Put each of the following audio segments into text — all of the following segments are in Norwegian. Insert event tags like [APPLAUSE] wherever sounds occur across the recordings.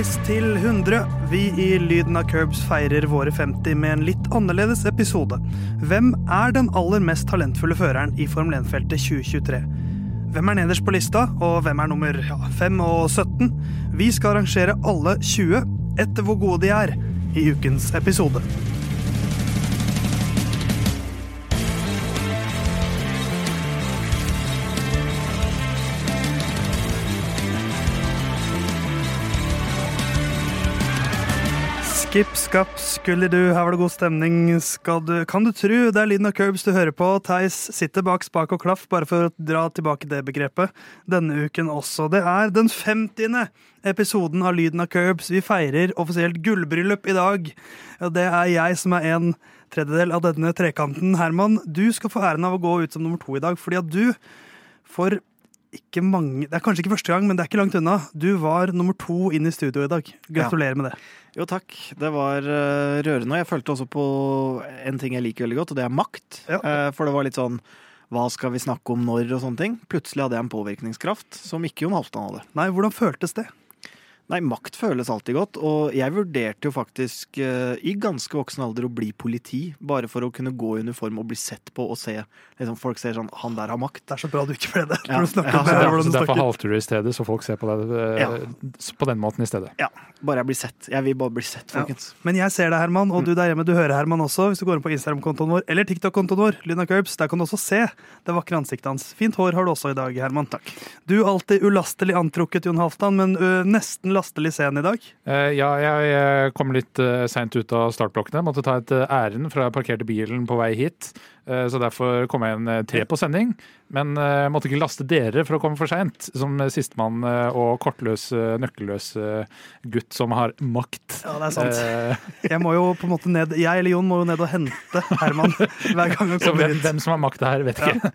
Halvveis til 100. Vi i Lyden av Curbs feirer våre 50 med en litt annerledes episode. Hvem er den aller mest talentfulle føreren i Formel 1-feltet 2023? Hvem er nederst på lista, og hvem er nummer ja, 5 og 17? Vi skal arrangere alle 20 etter hvor gode de er i ukens episode. Skip, skapp, skulle du, her var det god stemning. Skal du, kan du tru, det er lyden av curbs du hører på. Theis sitter bak spak og klaff, bare for å dra tilbake det begrepet. Denne uken også. Det er den 50. episoden av Lyden av curbs. Vi feirer offisielt gullbryllup i dag. Det er jeg som er en tredjedel av denne trekanten. Herman, du skal få æren av å gå ut som nummer to i dag, fordi at du for ikke mange Det er kanskje ikke første gang, men det er ikke langt unna. Du var nummer to inn i studio i dag. Gratulerer med det. Jo, takk. Det var uh, rørende. Og jeg følte også på en ting jeg liker veldig godt, og det er makt. Ja. Uh, for det var litt sånn hva skal vi snakke om når og sånne ting. Plutselig hadde jeg en påvirkningskraft som ikke Jon Halvdan hadde. Nei, hvordan føltes det? Nei, makt føles alltid godt, og jeg vurderte jo faktisk uh, i ganske voksen alder å bli politi, bare for å kunne gå i uniform og bli sett på og se liksom, Folk ser sånn Han der har makt. Det er så bra du ikke ble det. Ja. Du Ja, så det, det Så derfor halter du i stedet, så folk ser på deg uh, Ja. på den måten i stedet. Ja, bare jeg blir sett. Jeg vil bare bli sett, Ja. folkens. Men jeg ser deg, Herman, Mm. og du der hjemme, du hører Herman også. Hvis du går inn på Instagram-kontoen vår eller TikTok-kontoen vår, Lyna Curbs, der kan du også se det vakre ansiktet hans. Fint hår har du også i dag, Herman. Takk. Du alltid ulastelig antrukket, Jon Halvdan, men ø, nesten lastelig sen i dag. Eh, ja, jeg jeg, kom litt uh, seint ut av startblokkene. Måtte ta et uh, ærend fra jeg parkerte bilen på vei hit. Eh, så derfor kom jeg en eh, tre på sending. Men eh, jeg måtte ikke laste dere for å komme for seint, som eh, sistemann eh, og kortløs, eh, nøkkelløs eh, gutt som har makt. Ja, det er sant. Eh, Jeg må jo på en måte ned, jeg eller Jon må jo ned og hente Herman [LAUGHS] hver gang han kommer hit. hvem som har makta her, vet ikke.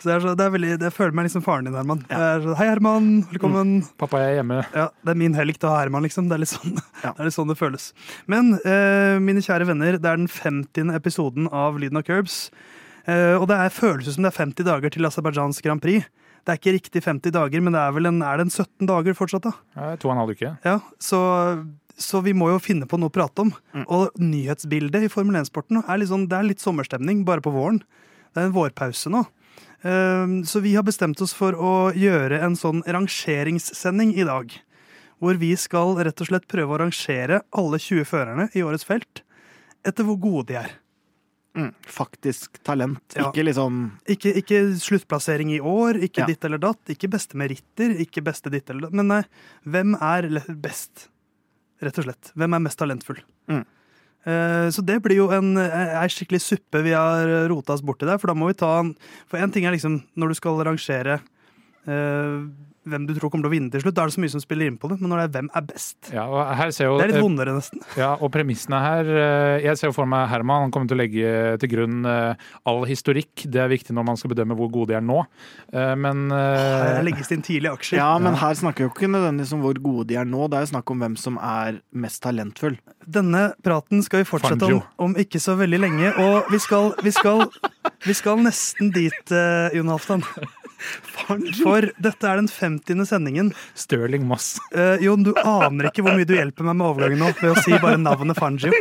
Så det er så, det er veldig, jeg føler meg liksom faren din, Herman. Er så, Hei, Herman. Velkommen. Pappa jeg er hjemme. Ja, Det er min helg til å ha Herman, liksom. Det er litt sånn Ja. det, litt sånn det føles. Men eh, mine kjære venner, det er den 50. episoden av Lyden av Curbs. Eh, og det er, føles som det er 50 dager til Aserbajdsjans Grand Prix. Det er ikke riktig 50 dager, men det er vel en, er det en 17 dager fortsatt, da? To og en halv uke. Ja, så, så vi må jo finne på noe å prate om. Mm. Og nyhetsbildet i Formel 1-sporten er det er litt sommerstemning bare på våren. Det er en vårpause nå. Eh, Så vi har bestemt oss for å gjøre en sånn rangeringssending i dag. Hvor vi skal rett og slett prøve å rangere alle 20 førerne i årets felt etter hvor gode de er. Mm. Faktisk talent. Ja. Ikke liksom Ikke, ikke sluttplassering i år, ikke Ja. ditt eller datt, ikke beste meritter, ikke beste ditt eller datt. Men nei, hvem er best? Rett og slett. Hvem er mest talentfull? Mm. Eh, Så det blir jo en, en skikkelig suppe vi har rota oss borti der. For da må vi ta en For én ting er liksom når du skal rangere eh, hvem du tror kommer til å vinne til slutt, da er det så mye som spiller inn på det. Men når det er hvem er best, Ja, og her ser jo, det er litt vondere, nesten. Ja, og premissene her eh, Jeg ser jo for meg Herman han kommer til å legge til grunn eh, all historikk. Det er viktig når man skal bedømme hvor gode de er nå. Eh, Men eh, Her legges det inn tidlige aksjer. Ja, men her snakker vi jo ikke nødvendigvis om hvor gode de er nå. Det er jo snakk om hvem som er mest talentfull. Denne praten skal vi fortsette om, om ikke så veldig lenge. Og vi skal, vi skal, vi skal nesten dit, uh, Jon Halvdan. For dette er den 50. sendingen. Stirling Moss. Eh, Jon, du aner ikke hvor mye du hjelper meg med overgangen nå ved å si bare navnet Fangio.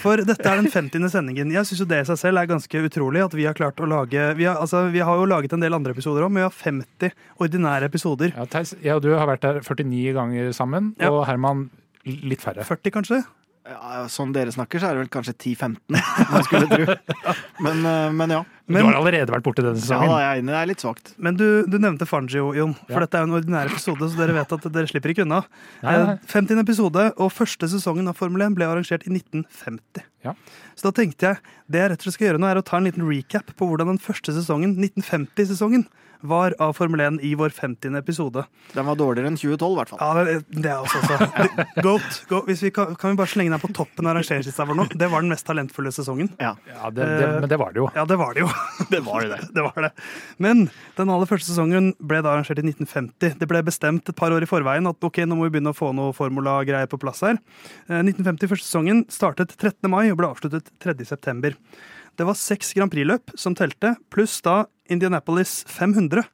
For dette er den 50. sendingen. Jeg syns jo det i seg selv er ganske utrolig at vi har klart å lage Vi har, altså, vi har jo laget en del andre episoder òg, men vi har 50 ordinære episoder. Ja, Theis, jeg og du har vært der 49 ganger sammen, Ja. og Herman litt færre. 40, kanskje? Ja, sånn dere snakker, så er det vel kanskje 10-15, [LAUGHS] man skulle tro. Men, eh, men ja. du har allerede vært borte denne Ja, sesongen. er jeg enig. Det er litt svagt. men du, du nevnte Fangio, Jon. For Ja. dette er jo en ordinær episode, så dere vet at dere slipper ikke unna. [LAUGHS] Nei, nei. Eh, 50. episode, og første sesongen av Formel 1 ble arrangert i 1950. Ja. Så da tenkte jeg det jeg rett og slett skal gjøre nå, er å ta en liten recap på hvordan den første sesongen, 1950-sesongen, var av Formel 1 i vår 50. episode. Den var dårligere enn 2012, i hvert fall. Ja, det, det er også så. [LAUGHS] Goat. Go. Hvis vi kan, kan vi bare slenge den på toppen av rangeringslista vår nå? Det var den mest talentfulle sesongen. Ja, Ja, det, det, men det var det jo. Ja, det var det jo. [LAUGHS] det var det. [LAUGHS] det var det. Men den aller første sesongen ble da arrangert i 1950. Det ble bestemt et par år i forveien at ok, nå må vi begynne å få noe formula-greier på plass her. Eh, 1950 første sesongen startet 13. mai og ble avsluttet 3. september. Det var seks Grand Prix-løp som telte, pluss da Indianapolis 500,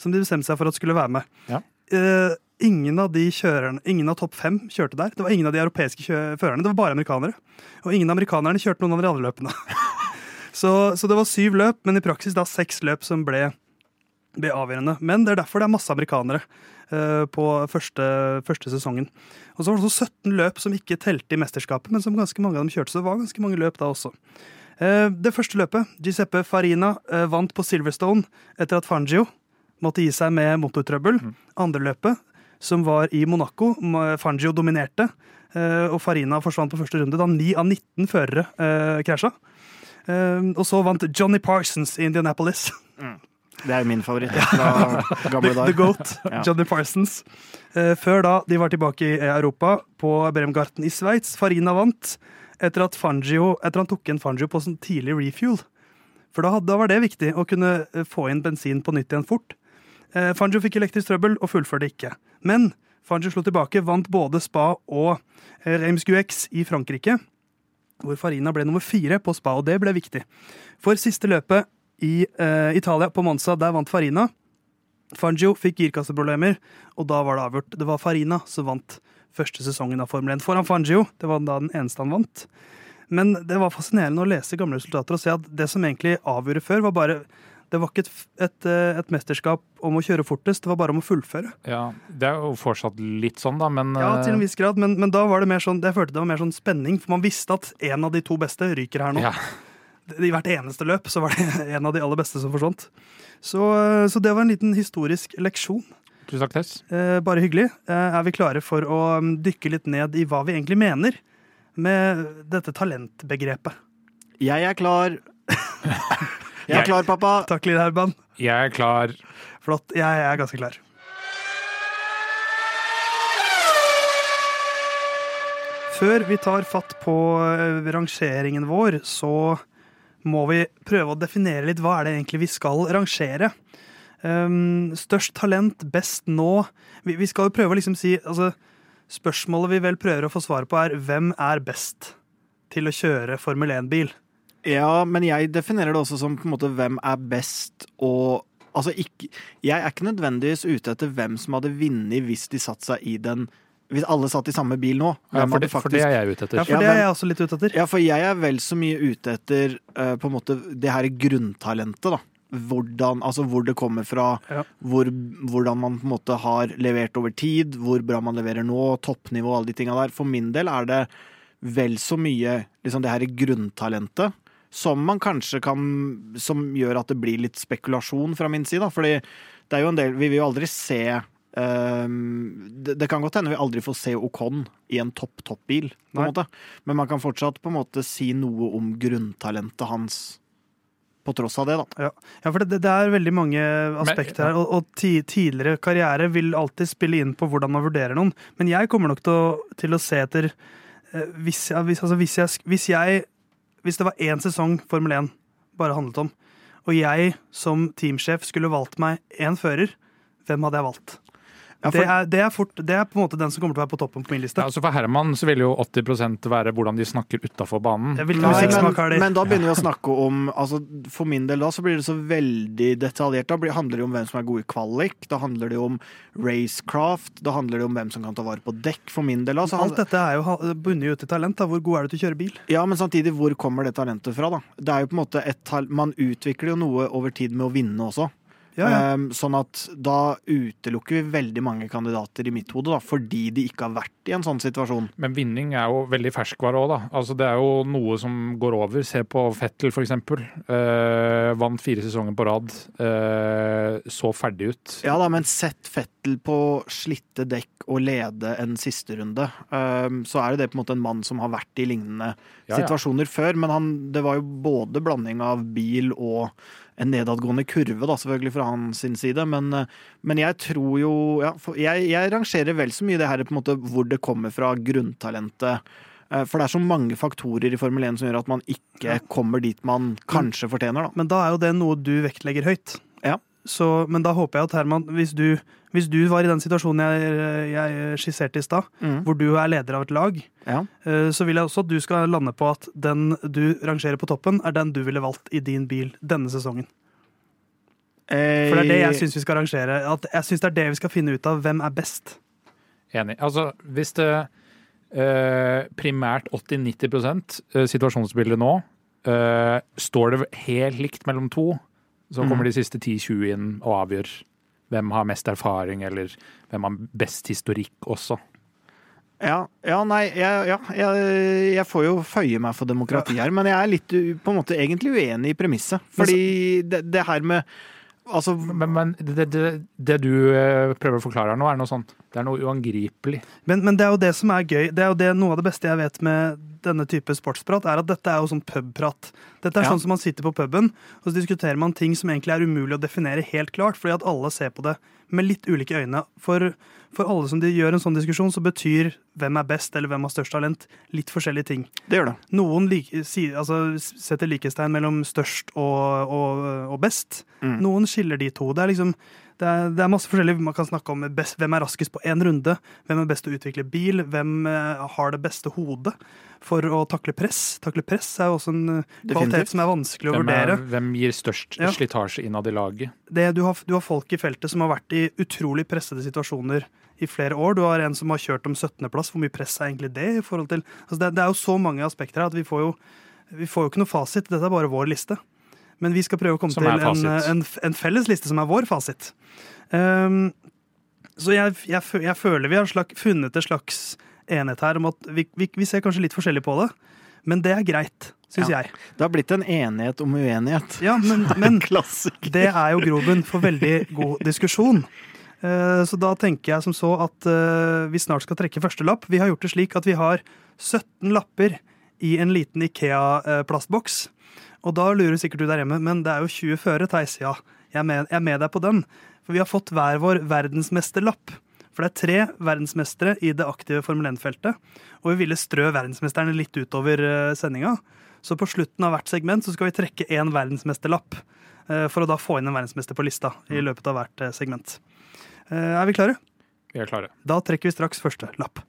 som de bestemte seg for at skulle være med. Ja. Uh, ingen av de kjørerne, ingen av topp fem kjørte der. Det var ingen av de europeiske førerne, det var bare amerikanere. Og ingen av amerikanerne kjørte noen av de andre løpene. [LAUGHS] så, så det var syv løp, men i praksis da seks løp som ble, ble avgjørende. Men det er derfor det er masse amerikanere uh, på første, første sesongen. Og så var det også 17 løp som ikke telte i mesterskapet, men som ganske mange av dem kjørte. Så det var ganske mange løp da også. Eh, Det første løpet, Giuseppe Farina eh, vant på Silverstone etter at Fangio måtte gi seg med motortrøbbel. Andre løpet, som var i Monaco, Fangio dominerte, eh, og Farina forsvant på første runde da 9 av 19 førere eh, krasja. Og så vant Johnny Parsons i Indianapolis. [LAUGHS] Det er jo min favoritt fra gamle The, the dager. Goat, [LAUGHS] Johnny Parsons. Før da de var tilbake i Europa, på Bremgarten i Sveits. Farina vant etter at Fangio, etter han tok inn Fangio på sånn tidlig refuel. For da, da var det viktig å kunne eh, få inn bensin på nytt igjen fort. Eh, Fangio fikk elektrisk trøbbel og fullførte ikke. Men Fangio slo tilbake, vant både Spa og eh, Reims Guex i Frankrike. Hvor Farina ble nummer fire på Spa, og det ble viktig. For siste løpet i eh, Italia, på Monza, der vant Farina. Fangio fikk girkasseproblemer, og da var det avgjort. Det var Farina som vant første sesongen av Formel 1 foran Fangio. Det var da den eneste han vant. Men det var fascinerende å lese gamle resultater og se at det som egentlig avgjorde før, var bare Det var ikke et, et, eh, et mesterskap om å kjøre fortest, det var bare om å fullføre. Ja, Det er jo fortsatt litt sånn, da, men Ja, til en eh, viss grad, men, men da var det mer sånn Jeg følte det var mer sånn spenning, for man visste at en av de to beste ryker her nå. ja, I hvert eneste løp så var det [LAUGHS] en av de aller beste som forsvant. Så, eh, så det var en liten historisk leksjon. Tusen takk, Tess. Eh, bare hyggelig. Eh, er vi klare for å mm, dykke litt ned i hva vi egentlig mener med dette talentbegrepet? Jeg er klar. [LAUGHS] Jeg er klar, pappa. Takk, Lille Herman. Jeg er klar. Flott. Jeg er ganske klar. Før vi tar fatt på eh, rangeringen vår, så må vi prøve å definere litt hva er det egentlig vi skal rangere. Um, størst talent, best nå. Vi, vi skal jo prøve å liksom si altså, Spørsmålet vi vel prøver å få svar på, er hvem er best til å kjøre Formel 1-bil? Ja, men jeg definerer det også som på en måte hvem er best og Altså, ikke Jeg er ikke nødvendigvis ute etter hvem som hadde vunnet hvis de satte seg i den Hvis alle satt i samme bil nå. Ja, for, det, det, for det er jeg ute etter. Ja, for det er jeg også litt ute etter. Ja, for jeg er vel så mye ute etter uh, på en måte det her grunntalentet, da. Hvordan, altså hvor det kommer fra, Ja. hvor, hvordan man på en måte har levert over tid, hvor bra man leverer nå, toppnivå, og alle de tinga der. For min del er det vel så mye liksom det her grunntalentet som man kanskje kan Som gjør at det blir litt spekulasjon fra min side, da. Fordi det er jo en del Vi vil jo aldri se Um, det, det kan godt hende vi aldri får se Ocon i en topp, topp-bil, på en Nei. måte. Men man kan fortsatt på en måte si noe om grunntalentet hans på tross av det, da. Ja, for det, det er veldig mange aspekter her, og, og ti, tidligere karriere vil alltid spille inn på hvordan man vurderer noen. Men jeg kommer nok til å, til å se etter eh, hvis, jeg- hvis, altså hvis, jeg, hvis jeg Hvis det var én sesong Formel 1 bare handlet om, og jeg som teamsjef skulle valgt meg én fører, hvem hadde jeg valgt? Ja, for- det, er, det, er fort, det er på en måte den som kommer til å være på toppen på min liste. Ja, altså for Herman så vil jo 80% være hvordan de snakker utafor banen. Nei, men, men da begynner vi å snakke om altså, For min del da så blir det så veldig detaljert. Da blir, handler det om hvem som er god i kvalik. Da handler det om racecraft. Da handler det om hvem som kan ta vare på dekk. For min del da så Alt dette er jo bundet ut i talent. Da. Hvor god er du til å kjøre bil? Ja, men samtidig, hvor kommer det talentet fra, da? Det er jo på en måte et Man utvikler jo noe over tid med å vinne også. Ja, ja. Um, sånn at da utelukker vi veldig mange kandidater i mitt hode, da, fordi de ikke har vært i en sånn situasjon. Men vinning er jo veldig ferskvare òg, da. Altså, det er jo noe som går over. Se på Fettel, for eksempel. Eh, vant fire sesonger på rad. Uh, så ferdig ut. Ja da, men sett Fettel på slitte dekk og lede en sisterunde, um, så er jo det på en måte en mann som har vært i lignende Ja, ja. situasjoner før. Men han, det var jo både blanding av bil og en nedadgående kurve, da, selvfølgelig fra hans side. Men, eh, men jeg tror jo ja, jeg, jeg rangerer vel så mye det her på en måte hvor det kommer fra grunntalentet. Eh, For det er så mange faktorer i Formel 1 som gjør at man ikke kommer dit man kanskje fortjener, da. Men da er jo det noe du vektlegger høyt. Ja. Så, men da håper jeg at Herman, hvis du, hvis du var i den situasjonen jeg, jeg skisserte i stad, Mm. hvor du er leder av et lag, Ja. eh, så vil jeg også at du skal lande på at den du rangerer på toppen, er den du ville valgt i din bil denne sesongen. For det er det jeg syns vi skal rangere. At jeg syns det er det vi skal finne ut av. Hvem er best? Enig. Altså, hvis det eh, primært 80-90 eh, situasjonsbildet nå eh, står det helt likt mellom to, så kommer de siste 10-20 inn og avgjør hvem har mest erfaring, eller hvem har best historikk også. Ja, ja nei, jeg, ja, jeg, jeg får jo føye meg for demokrati her, men jeg er litt på en måte egentlig uenig i premisset. Fordi det, det her med Altså, Men, men det, det, det du eh, prøver å forklare her nå, er noe sånt Det er noe uangripelig. Men, men det er jo det som er gøy. Det er jo det, Noe av det beste jeg vet med denne type sportsprat, er at dette er jo sånn pubprat. Dette er Ja. sånn som man sitter på puben, og så diskuterer man ting som egentlig er umulig å definere helt klart, fordi at alle ser på det med litt ulike øyne. For, for alle som de gjør en sånn diskusjon, så betyr hvem er best eller hvem har størst talent, litt forskjellige ting. det gjør det. Noen like, si, altså, setter likestegn mellom størst og, og, og best. Mm. Noen skiller de to. Det er liksom det er, det er masse forskjellig. Man kan snakke om best, hvem er raskest på én runde, hvem er best til å utvikle bil, hvem eh, har det beste hodet for å takle press. Takle press er jo også en eh, Definitivt. kvalitet som er vanskelig å Hvem, er, vurdere. hvem gir størst Ja. slitasje innad i laget? Det, du, har, du har folk i feltet som har vært i utrolig pressede situasjoner i flere år. Du har en som har kjørt om 17.-plass. Hvor mye press er egentlig det? i forhold til... Altså det, det er jo så mange aspekter her at vi får jo, vi får jo ikke noe fasit. Dette er bare vår liste. Men vi skal prøve å komme til en, en, en felles liste som er vår fasit. Um, så jeg, jeg, jeg føler vi har slag, funnet en slags enighet her om at vi, vi, vi ser kanskje litt forskjellig på det. Men det er greit, syns Ja. jeg. Det har blitt en enighet om uenighet. Ja, men, [LAUGHS] men det er jo grobunn for veldig god diskusjon. Uh, Så da tenker jeg som så at uh, vi snart skal trekke første lapp. Vi har gjort det slik at vi har 17 lapper i en liten Ikea-plastboks. Og da lurer sikkert du der hjemme, men det er jo 20 føre, Theis. Ja, jeg er, med, jeg er med deg på den. For vi har fått hver vår verdensmesterlapp. For det er tre verdensmestere i det aktive Formel 1-feltet. Og vi ville strø verdensmesterne litt utover eh, sendinga. Så på slutten av hvert segment så skal vi trekke én verdensmesterlapp. eh, For å da få inn en verdensmester på lista i løpet av hvert eh, segment. Er vi klare? Vi er klare. Da trekker vi straks første lapp.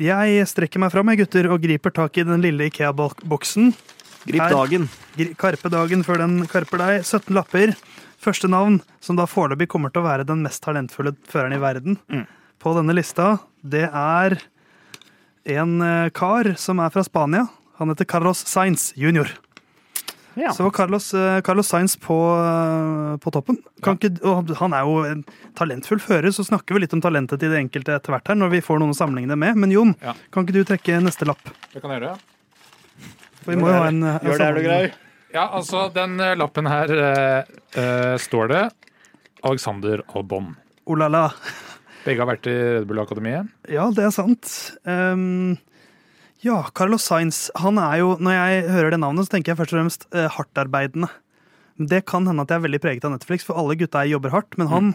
Jeg strekker meg fram, jeg gutter, og griper tak i den lille Ikea-boksen. Grip Her. dagen. Karpe dagen før den karper deg. 17 lapper. Første navn, som da foreløpig kommer til å være den mest talentfulle føreren i verden Mm. på denne lista, det er en eh, kar som er fra Spania. Han heter Carlos Sainz jr. Ja. Så var Carlos, eh, Carlos Sainz på, eh, på toppen. Kan ikke, og han er jo en talentfull fører, så snakker vi litt om talentet til det enkelte etter hvert her, når vi får noen å sammenligne det med. Men Jon, Ja. kan ikke du trekke neste lapp? Det kan jeg gjøre. For vi må jo ha en, en Gjør det, er du grei? Ja, altså, den eh, lappen her uh, eh, står det Alexander Albon. Oh la la. Begge har vært i Red Bull-akademiet. Ja, det er sant. Ehm, ja, Carlos Sainz. Han er jo, når jeg hører det navnet, så tenker jeg først og fremst eh, hardtarbeidende. Det kan hende at jeg er veldig preget av Netflix, for alle gutta jobber hardt. Men han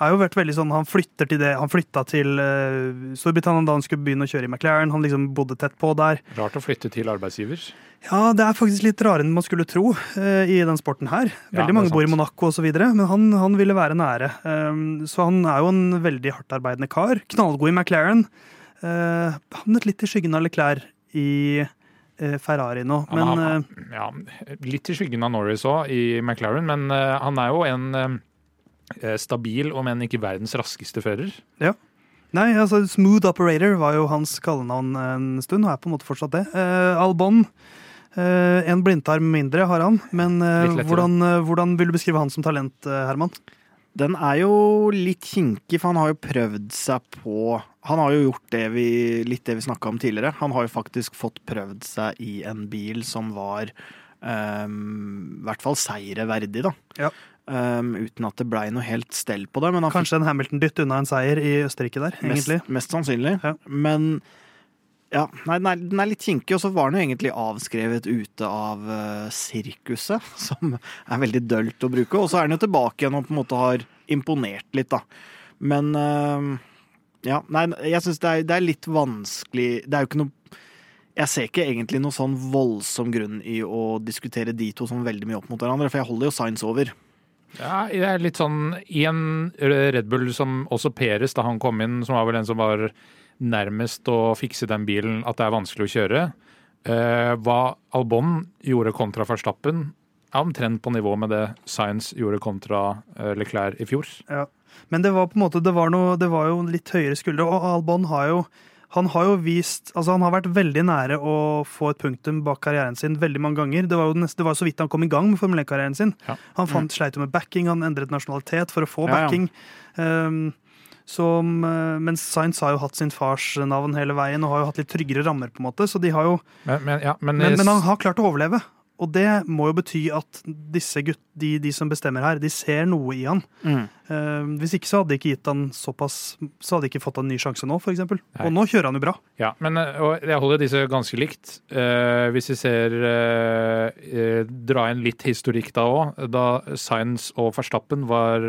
har jo vært veldig sånn, han flytter til det, han flytta til uh, Storbritannia da han skulle begynne å kjøre i McLaren. Han liksom bodde tett på der. Rart å flytte til arbeidsgiver. Ja, det er faktisk litt rarere enn man skulle tro uh, i den sporten her. Veldig ja, mange bor i. Monaco osv., men han, han ville være nære. Um, så han er jo en veldig hardtarbeidende kar. Knallgod i McLaren. Uh, havnet litt i skyggen av Leclerc i eh, Ferrari nå, Han, men han, eh, ja, litt i skyggen av Norris òg, i McLaren, men eh, han er jo en eh, stabil, om enn ikke verdens raskeste fører. Nei, altså Smooth Operator var jo hans kallenavn en stund, og er på en måte fortsatt det. Eh, Albon, eh, en blindtarm mindre har han, men eh, hvordan, eh, hvordan vil du beskrive han som talent, eh, Herman? Den er jo litt kinkig, for han har jo prøvd seg på Han har jo gjort det vi, litt det vi snakka om tidligere. Han har jo faktisk fått prøvd seg i en bil som var um, i hvert fall seire verdig, da. Ja. Um, uten at det blei noe helt stell på det. Kanskje en Hamilton-dytt unna en seier i Østerrike der, egentlig. mest, mest sannsynlig. Ja. Men ja, nei, den, er, den er litt kinkig, og så var den jo egentlig avskrevet ute av uh, sirkuset, [LAUGHS] som er veldig dølt å bruke. Og så er den jo tilbake igjen og på en måte har imponert litt, da. Men eh, ja, nei, jeg syns det, det er litt vanskelig Det er jo ikke noe Jeg ser ikke egentlig noe sånn voldsom grunn i å diskutere de to som veldig mye opp mot hverandre, for jeg holder jo Science over. Ja, det er litt sånn I en Red Bull som også Peres, da han kom inn, som var vel den som var nærmest å fikse den bilen, at det er vanskelig å kjøre. Eh, hva Albon gjorde kontra Verstappen, er omtrent på nivå med det Science gjorde kontra eh, Leclerc i fjor. Ja. Men det var på en måte, det var, noe, det var jo litt høyere skuldre, og Albon har jo han har jo vist, altså han har vært veldig nære å få et punktum bak karrieren sin veldig mange ganger. Det var jo neste, det var så vidt han kom i gang med Formel 1-karrieren sin. Ja. Han fant, sleit jo med backing, han endret nasjonalitet for å få Ja, ja. backing. Um, som, eh, mens Science har jo hatt sin fars navn hele veien og har jo hatt litt tryggere rammer. på en måte, så de har jo, Men, men, ja, men, Men, men han har klart å overleve. Og det må jo bety at disse gutt, de, de som bestemmer her, de ser noe i han. Mm. Uh, hvis ikke så hadde de ikke gitt han såpass Så hadde de ikke fått en ny sjanse nå, f.eks. Og nå kjører han jo bra. Ja, men eh, og jeg holder disse ganske likt. Uh, hvis vi ser uh, Dra inn litt historikk da òg. Da Science og Verstappen var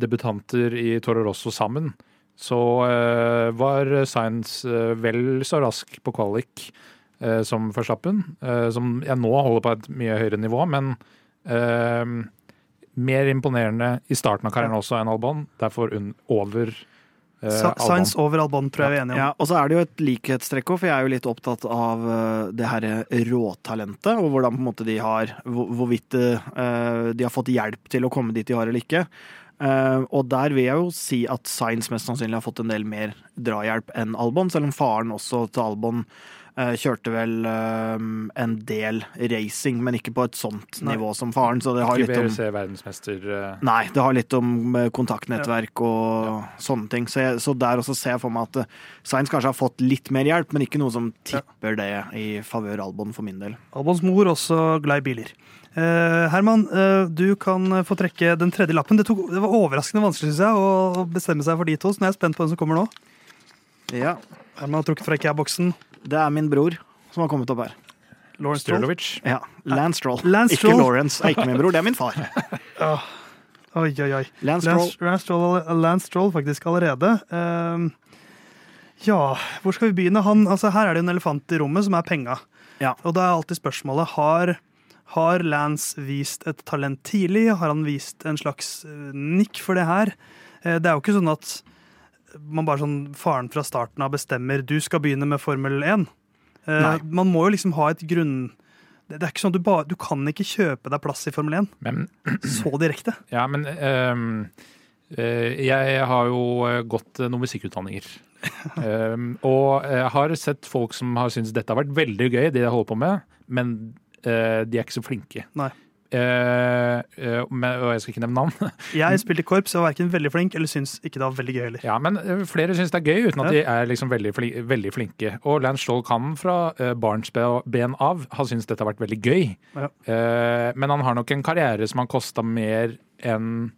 debutanter i Toro Rosso sammen, så var eh, vel så rask på kvalik som Verstappen. Eh, som jeg nå holder på et mye høyere nivå, men eh, mer imponerende i starten av karrieren også enn Albon. Derfor un over eh, Albon. Science over Albon tror jeg vi er enige om. Ja, og så er det jo et likhetstrekk òg, for jeg er jo litt opptatt av eh, det her råtalentet, og hvordan på en måte de har Hvorvidt eh, de har fått hjelp til å komme dit de har eller ikke. Eh, og der vil jeg jo si at Science mest sannsynlig har fått en del mer drahjelp enn Albon, selv om faren også til Albon eh, kjørte vel eh, en del racing, men ikke på et sånt Nei. nivå som faren, så det har Ikke litt om WRC-verdensmester. eh, Nei, det har litt om eh, kontaktnettverk og sånne ting. Så, jeg, så der også ser jeg for meg at Sainz kanskje har fått litt mer hjelp, men ikke noe som tipper det i favør Albon for min del. Albons mor også glad i biler. Uh, Herman, uh, du kan få trekke den tredje lappen. Det, tok, det var overraskende vanskelig synes jeg, å bestemme seg for de to, så nå er jeg spent på hvem som kommer nå. Ja, Herman har trukket fra IKEA-boksen. Det er min bror som har kommet opp her. Lawrence Stroll. Ja, Lance Stroll. Lance ikke Stroll. Lawrence. Er ikke min bror, det er min far. [LAUGHS] Oi, oi, oi. Lance Stroll. Lance, Lance, Stroll, Lance Stroll faktisk allerede. Um, ja, hvor skal vi begynne? Han, altså, her er det en elefant i rommet, som er penga. Ja. Og da er alltid spørsmålet har, har Lance vist et talent tidlig? Har han vist en slags eh, nikk for det her? Eh, det er jo ikke sånn at man bare sånn faren fra starten av bestemmer du skal begynne med Formel 1. Uh, Nei. man må jo liksom ha et grunn... Det det er ikke sånn at du, bare, du kan ikke kjøpe deg plass i Formel 1 Men, [CLEARS THROAT] så direkte. ja, men um, uh, jeg har jo eh, gått eh, noen musikkutdanninger. um, [LAUGHS] og jeg har sett folk som har syntes dette har vært veldig gøy, det de holder på med, men uh, de er ikke så flinke. Nei. Eh, eh, men, og jeg skal ikke nevne navn. [LAUGHS] Jeg spilte i korps og var verken veldig flink eller syns ikke det var veldig gøy heller. Ja, men eh, flere syns det er gøy, uten at de er liksom veldig, fli- veldig flinke. Og Lance Stoll kan fra uh, barnsben av ha syntes dette har vært veldig gøy. Ja. Men han har nok en karriere som har kosta mer enn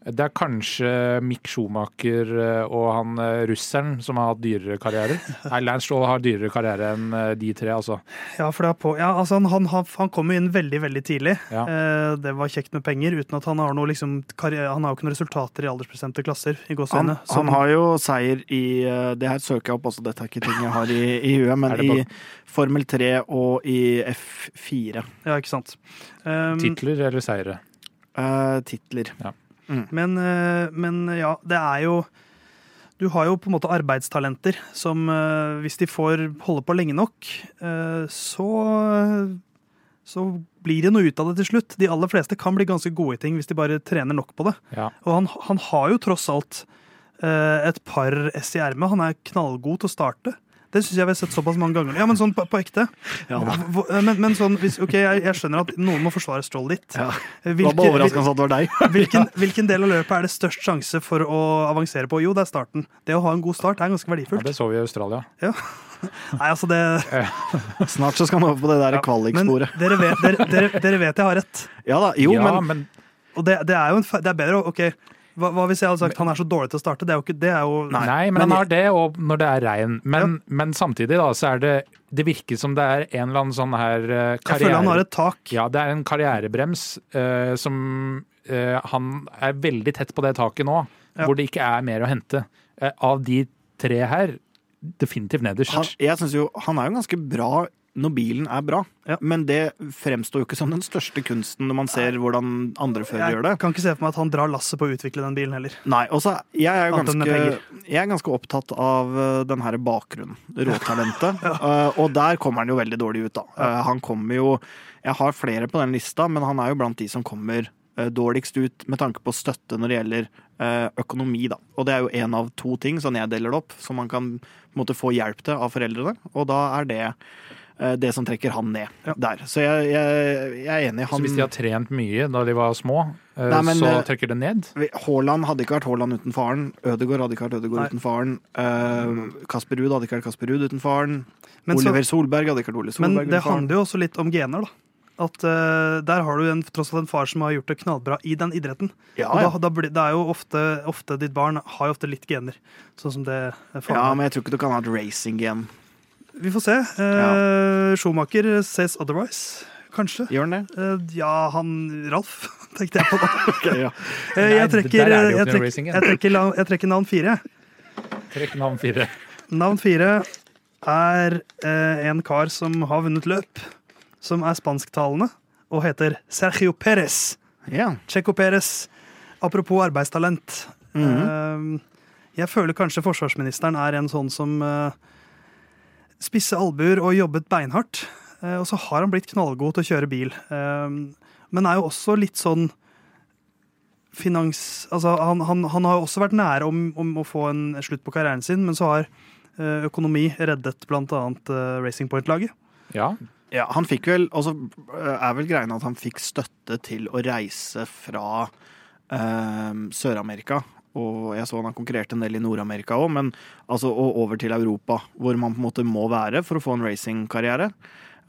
Det er kanskje Mick Schumacher eh, og han eh, russeren som har hatt dyrere karrierer. [LAUGHS] Nei, Lance Stroll har dyrere karriere enn eh, de tre, altså. Ja, for det er på, ja, altså han, han, han, han kom jo inn veldig veldig tidlig. Ja. Eh, det var kjekt med penger, uten at han har noe liksom, karriere, Han har jo ikke noen resultater i aldersbestemte klasser. i Han, gåseøyne, han har jo seier i Det her søker jeg opp også, dette er ikke ting jeg har i, i huet, men [LAUGHS] i Formel 3 og i F4. Ja, ikke sant. Um, Titler eller seire? Eh, titler. Men, eh, men ja, det er jo Du har jo på en måte arbeidstalenter som eh, hvis de får holde på lenge nok, eh, så så blir det noe ut av det til slutt. De aller fleste kan bli ganske gode i ting hvis de bare trener nok på det. Ja. Og han, han har jo tross alt et par S i ermet. Han er knallgod til å starte. Det syns jeg vi har sett såpass mange ganger. Ja, men sånn på, på ekte. Ja. Eh, Men, men sånn, hvis, ok, jeg, jeg skjønner at noen må forsvare Stroll litt. Ja. Hvilke- overraskende at det var deg. [LAUGHS] hvilken, [LAUGHS] hvilken del av løpet er det størst sjanse for å avansere på? Jo, det er starten. Det å ha en god start er ganske verdifullt. ja, det så vi i Australia. Ja. [LAUGHS] Nei, altså det, Snart så skal man over på det der Ja, kvaliksporet. dere vet, dere, dere, dere vet jeg har rett. Ja da, jo, ja, men men Og det, det er jo en, det er bedre å Ok, hva, hva hvis jeg hadde sagt han er så dårlig til å starte? Det er jo ikke Det er jo Nei, men, men han har det, og når det er regn. Men, men samtidig, da, så er det Det virker som det er en eller annen sånn her karriere... Jeg føler han har et tak. Ja, det er en karrierebrems uh, som uh, Han er veldig tett på det taket nå, Ja. hvor det ikke er mer å hente. Eh, av de tre her, definitivt nederst. han, jeg synes jo han er jo ganske bra når bilen er bra. Ja. Men det fremstår jo ikke som den største kunsten når man ser hvordan andre før gjør det. Jeg kan ikke se for meg at han drar lasset på å utvikle den bilen heller. Nei, også, jeg, er ganske, jeg er ganske opptatt av uh, den her bakgrunnen, råtalentet. [LAUGHS] uh, og der kommer han jo veldig dårlig ut, da. Uh, han kommer jo Jeg har flere på den lista, men han er jo blant de som kommer uh, dårligst ut med tanke på støtte når det gjelder økonomi, da. Og det er jo én av to ting, sånn jeg deler det opp, som man kan måte, få hjelp til av foreldrene. Og da er det det som trekker han ned Ja. der. Så jeg, jeg, jeg er enig. Så hvis de har trent mye da de var små, eh, Nei, men, så eh, trekker det ned? Haaland hadde ikke vært Haaland uten faren. Ødegaard hadde ikke vært Ødegaard Nei. uten faren. Uh, Kasper Ruud hadde ikke vært Kasper Ruud uten faren. Men, så, Oliver Solberg hadde ikke vært Ole Solberg uten faren. Men det handler jo også litt om gener, da. At uh, Der har du en, tross alt en far som har gjort det knallbra i den idretten. Ja, Og ja. da, da blir, det er jo ofte, ofte Ditt barn har jo ofte litt gener, sånn som det ja, men jeg tror ikke du kan ha et racing-gen. Vi får se. Eh, Schumacher says otherwise, kanskje. Gjør han det? Eh, ja, han Ralf, [LAUGHS] tenkte jeg på da. [LAUGHS] ja. Eh, jeg, trekker, er jeg, trekker, jeg, trekker, jeg trekker navn fire. Trekk navn fire. Navn fire er eh, en kar som har vunnet løp, som er spansktalende, og heter Sergio Perez. ja. Checo Perez. Apropos arbeidstalent. Mhm. Eh, jeg føler kanskje forsvarsministeren er en sånn som spisser albuer og jobbet beinhardt. Eh, og så har han blitt knallgod til å kjøre bil. Eh, men er jo også litt sånn finans... Altså, han, han, han har jo også vært nære om, om å få en slutt på karrieren sin, men så har eh, økonomi reddet bl.a. Racing Point-laget. Ja. ja, han fikk vel Og så er vel greien at han fikk støtte til å reise fra eh, Sør-Amerika. Og jeg så han har konkurrert en del i Nord-Amerika òg, men altså og over til Europa, hvor man på en måte må være for å få en racingkarriere.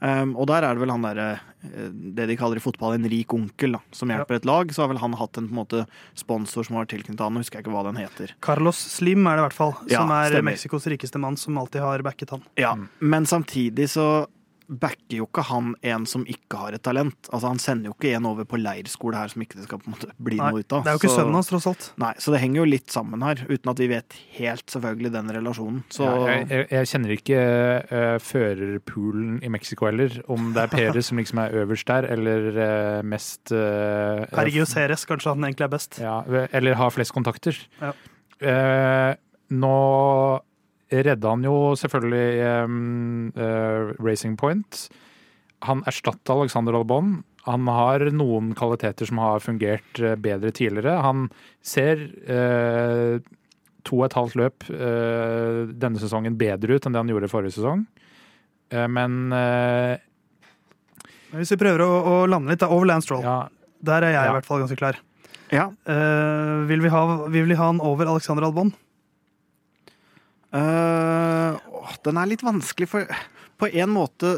Um, og der er det vel han derre eh, det de kaller i fotball en rik onkel, da, som hjelper et lag. Så har vel han hatt en på en måte sponsor som har tilknyttet han, husker jeg ikke hva den heter. Carlos Slim er det i hvert fall, Ja, som er stemmer. Mexicos rikeste mann, som alltid har backet han. Ja, Men samtidig så backer jo ikke han en som ikke har et talent. Altså Han sender jo ikke en over på leirskole her som ikke det skal på en måte bli Nei, noe ut av. Det er jo ikke Så- sønnen hans, tross alt. Nei, Så det henger jo litt sammen her, uten at vi vet helt selvfølgelig den relasjonen. Så Ja, jeg, jeg, kjenner ikke uh, førerpoolen i Mexico heller, om det er [LAUGHS] Perez som liksom er øverst der, eller uh, mest uh, Sergio Ceres, kanskje han egentlig er best. Ja, eller har flest kontakter. Ja. Uh, nå redda han jo selvfølgelig eh, Racing Point. Han erstatta Alexander Albon. Han har noen kvaliteter som har fungert eh, bedre tidligere. Han ser eh, to og et halvt løp eh, denne sesongen bedre ut enn det han gjorde forrige sesong. Eh, men eh, Hvis vi prøver å, å lande litt, da, over Lance Stroll. ja, Der er jeg Ja. i hvert fall ganske klar. ja. Eh, vil, vi ha, vil vi ha han over Alexander Albon? Åh, den er litt vanskelig, for på en måte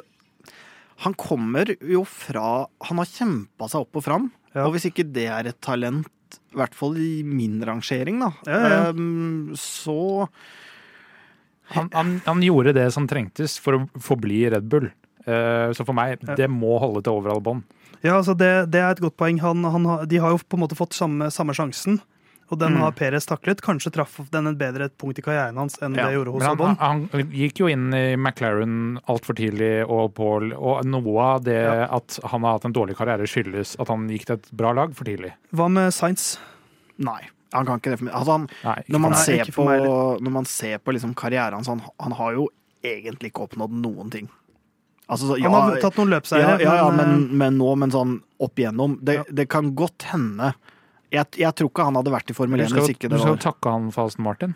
Han kommer jo fra Han har kjempa seg opp og fram, Ja. og hvis ikke det er et talent, i hvert fall i min rangering, da, Ja, ja, Um, så han, han, han gjorde det som trengtes for å forbli Red Bull. Eh, så for meg, det må holde til overall bånd. Ja, altså det, det er et godt poeng. Han, han, de har jo på en måte fått samme, samme sjansen. Og den Mm. har Perez taklet. Kanskje traff den et bedre punkt i karrieren hans enn Ja, det gjorde hos Albon. han, han gikk jo inn i McLaren altfor tidlig, og, Paul, og noe av det Ja. at han har hatt en dårlig karriere, skyldes at han gikk til et bra lag for tidlig. Hva med Sainz? Nei. Han kan ikke det for meg. Altså, han, Nei, når, man Nei, ser ikke for på, meg når man ser på liksom karrieren hans, han, han har jo egentlig ikke oppnådd noen ting. Altså, så, ja, Han har tatt noen ja, løpseiere, ja, ja, men, eh, men nå, men sånn opp igjennom. Det, Ja. det kan godt hende jeg, jeg tror ikke han hadde vært i Formel 1 hvis hvis det ikke du skal var jo takke han for Aston Martin.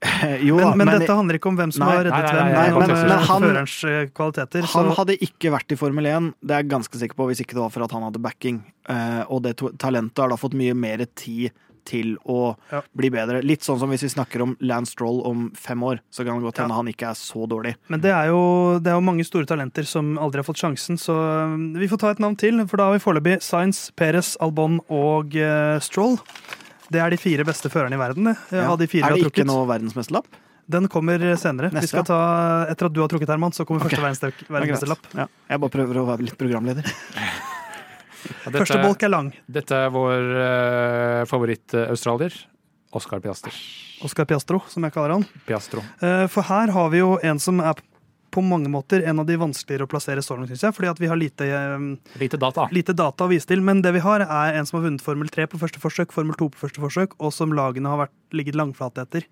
[LAUGHS] Jo men, da, men, men dette handler ikke om hvem som Nei, har reddet nei, nei, hvem, nei, men men- men han- førerens eh, kvaliteter. han hadde ikke vært i Formel 1, det er jeg ganske sikker på, hvis ikke det var for at han hadde backing. Uh, og det talentet har da fått mye mer tid til å Ja. bli bedre. Litt sånn som hvis vi snakker om Lance Stroll om fem år, så kan det godt hende Ja. han ikke er så dårlig. Men det er, jo, det er jo mange store talenter som aldri har fått sjansen, så um, vi får ta et navn til. For da har vi foreløpig Sainz, Perez, Albon og eh, Stroll. Det er de fire beste førerne i verden, eh, Ja. av de fire er det ikke noe verdensmesterlapp? Den kommer senere. vi skal ta, etter at du har trukket, Herman, så kommer okay. første er verdensmesterlapp. Ja. Jeg bare prøver å være litt programleder. [LAUGHS] Ja, dette, Første bolk er lang. dette er vår uh, favoritt-australier. Oscar Piaster. Oscar Piastro, som jeg kaller han. Piastro. Eh, For her har vi jo en som er på mange måter en av de vanskeligere å plassere så langt, syns jeg. Fordi at vi har lite, eh, Lite data. lite data å vise til. Men det vi har, er en som har vunnet Formel 3 på første forsøk, Formel 2 på første forsøk, og som lagene har vært, ligget langflate etter.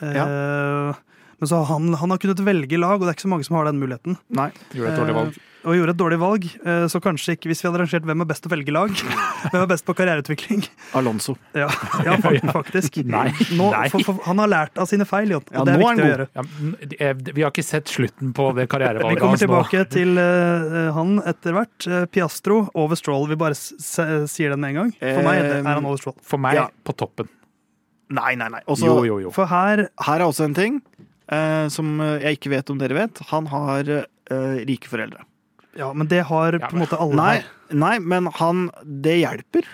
Eh, men så han, han har kunnet velge lag, og det er ikke så mange som har den muligheten. Nei. Gjorde et dårlig valg. Eh, og gjorde et dårlig valg. Eh, så kanskje ikke hvis vi hadde rangert hvem er best å velge lag, [LAUGHS] hvem er best på karriereutvikling. Alonso. Ja, ja fak- [LAUGHS] faktisk. Nei. Nå, Nei. for, for, han har lært av sine feil, Jon, og Ja, det er nå er viktig å han gjøre. Ja, men, eh, vi har ikke sett slutten på det Vi karrierevalget kommer hans nå. tilbake til eh, han etter hvert. Eh, Piastro over Stroll. Vi bare s s- sier den med en gang. For meg er han over Stroll. For meg Ja. på toppen. Nei, nei, nei. Også, Jo, jo, jo. For her Her er også en ting eh, som jeg ikke vet om dere vet. Han har eh, rike foreldre. Ja, men det har Ja, på en måte alle Nei, her. nei, men han Det hjelper.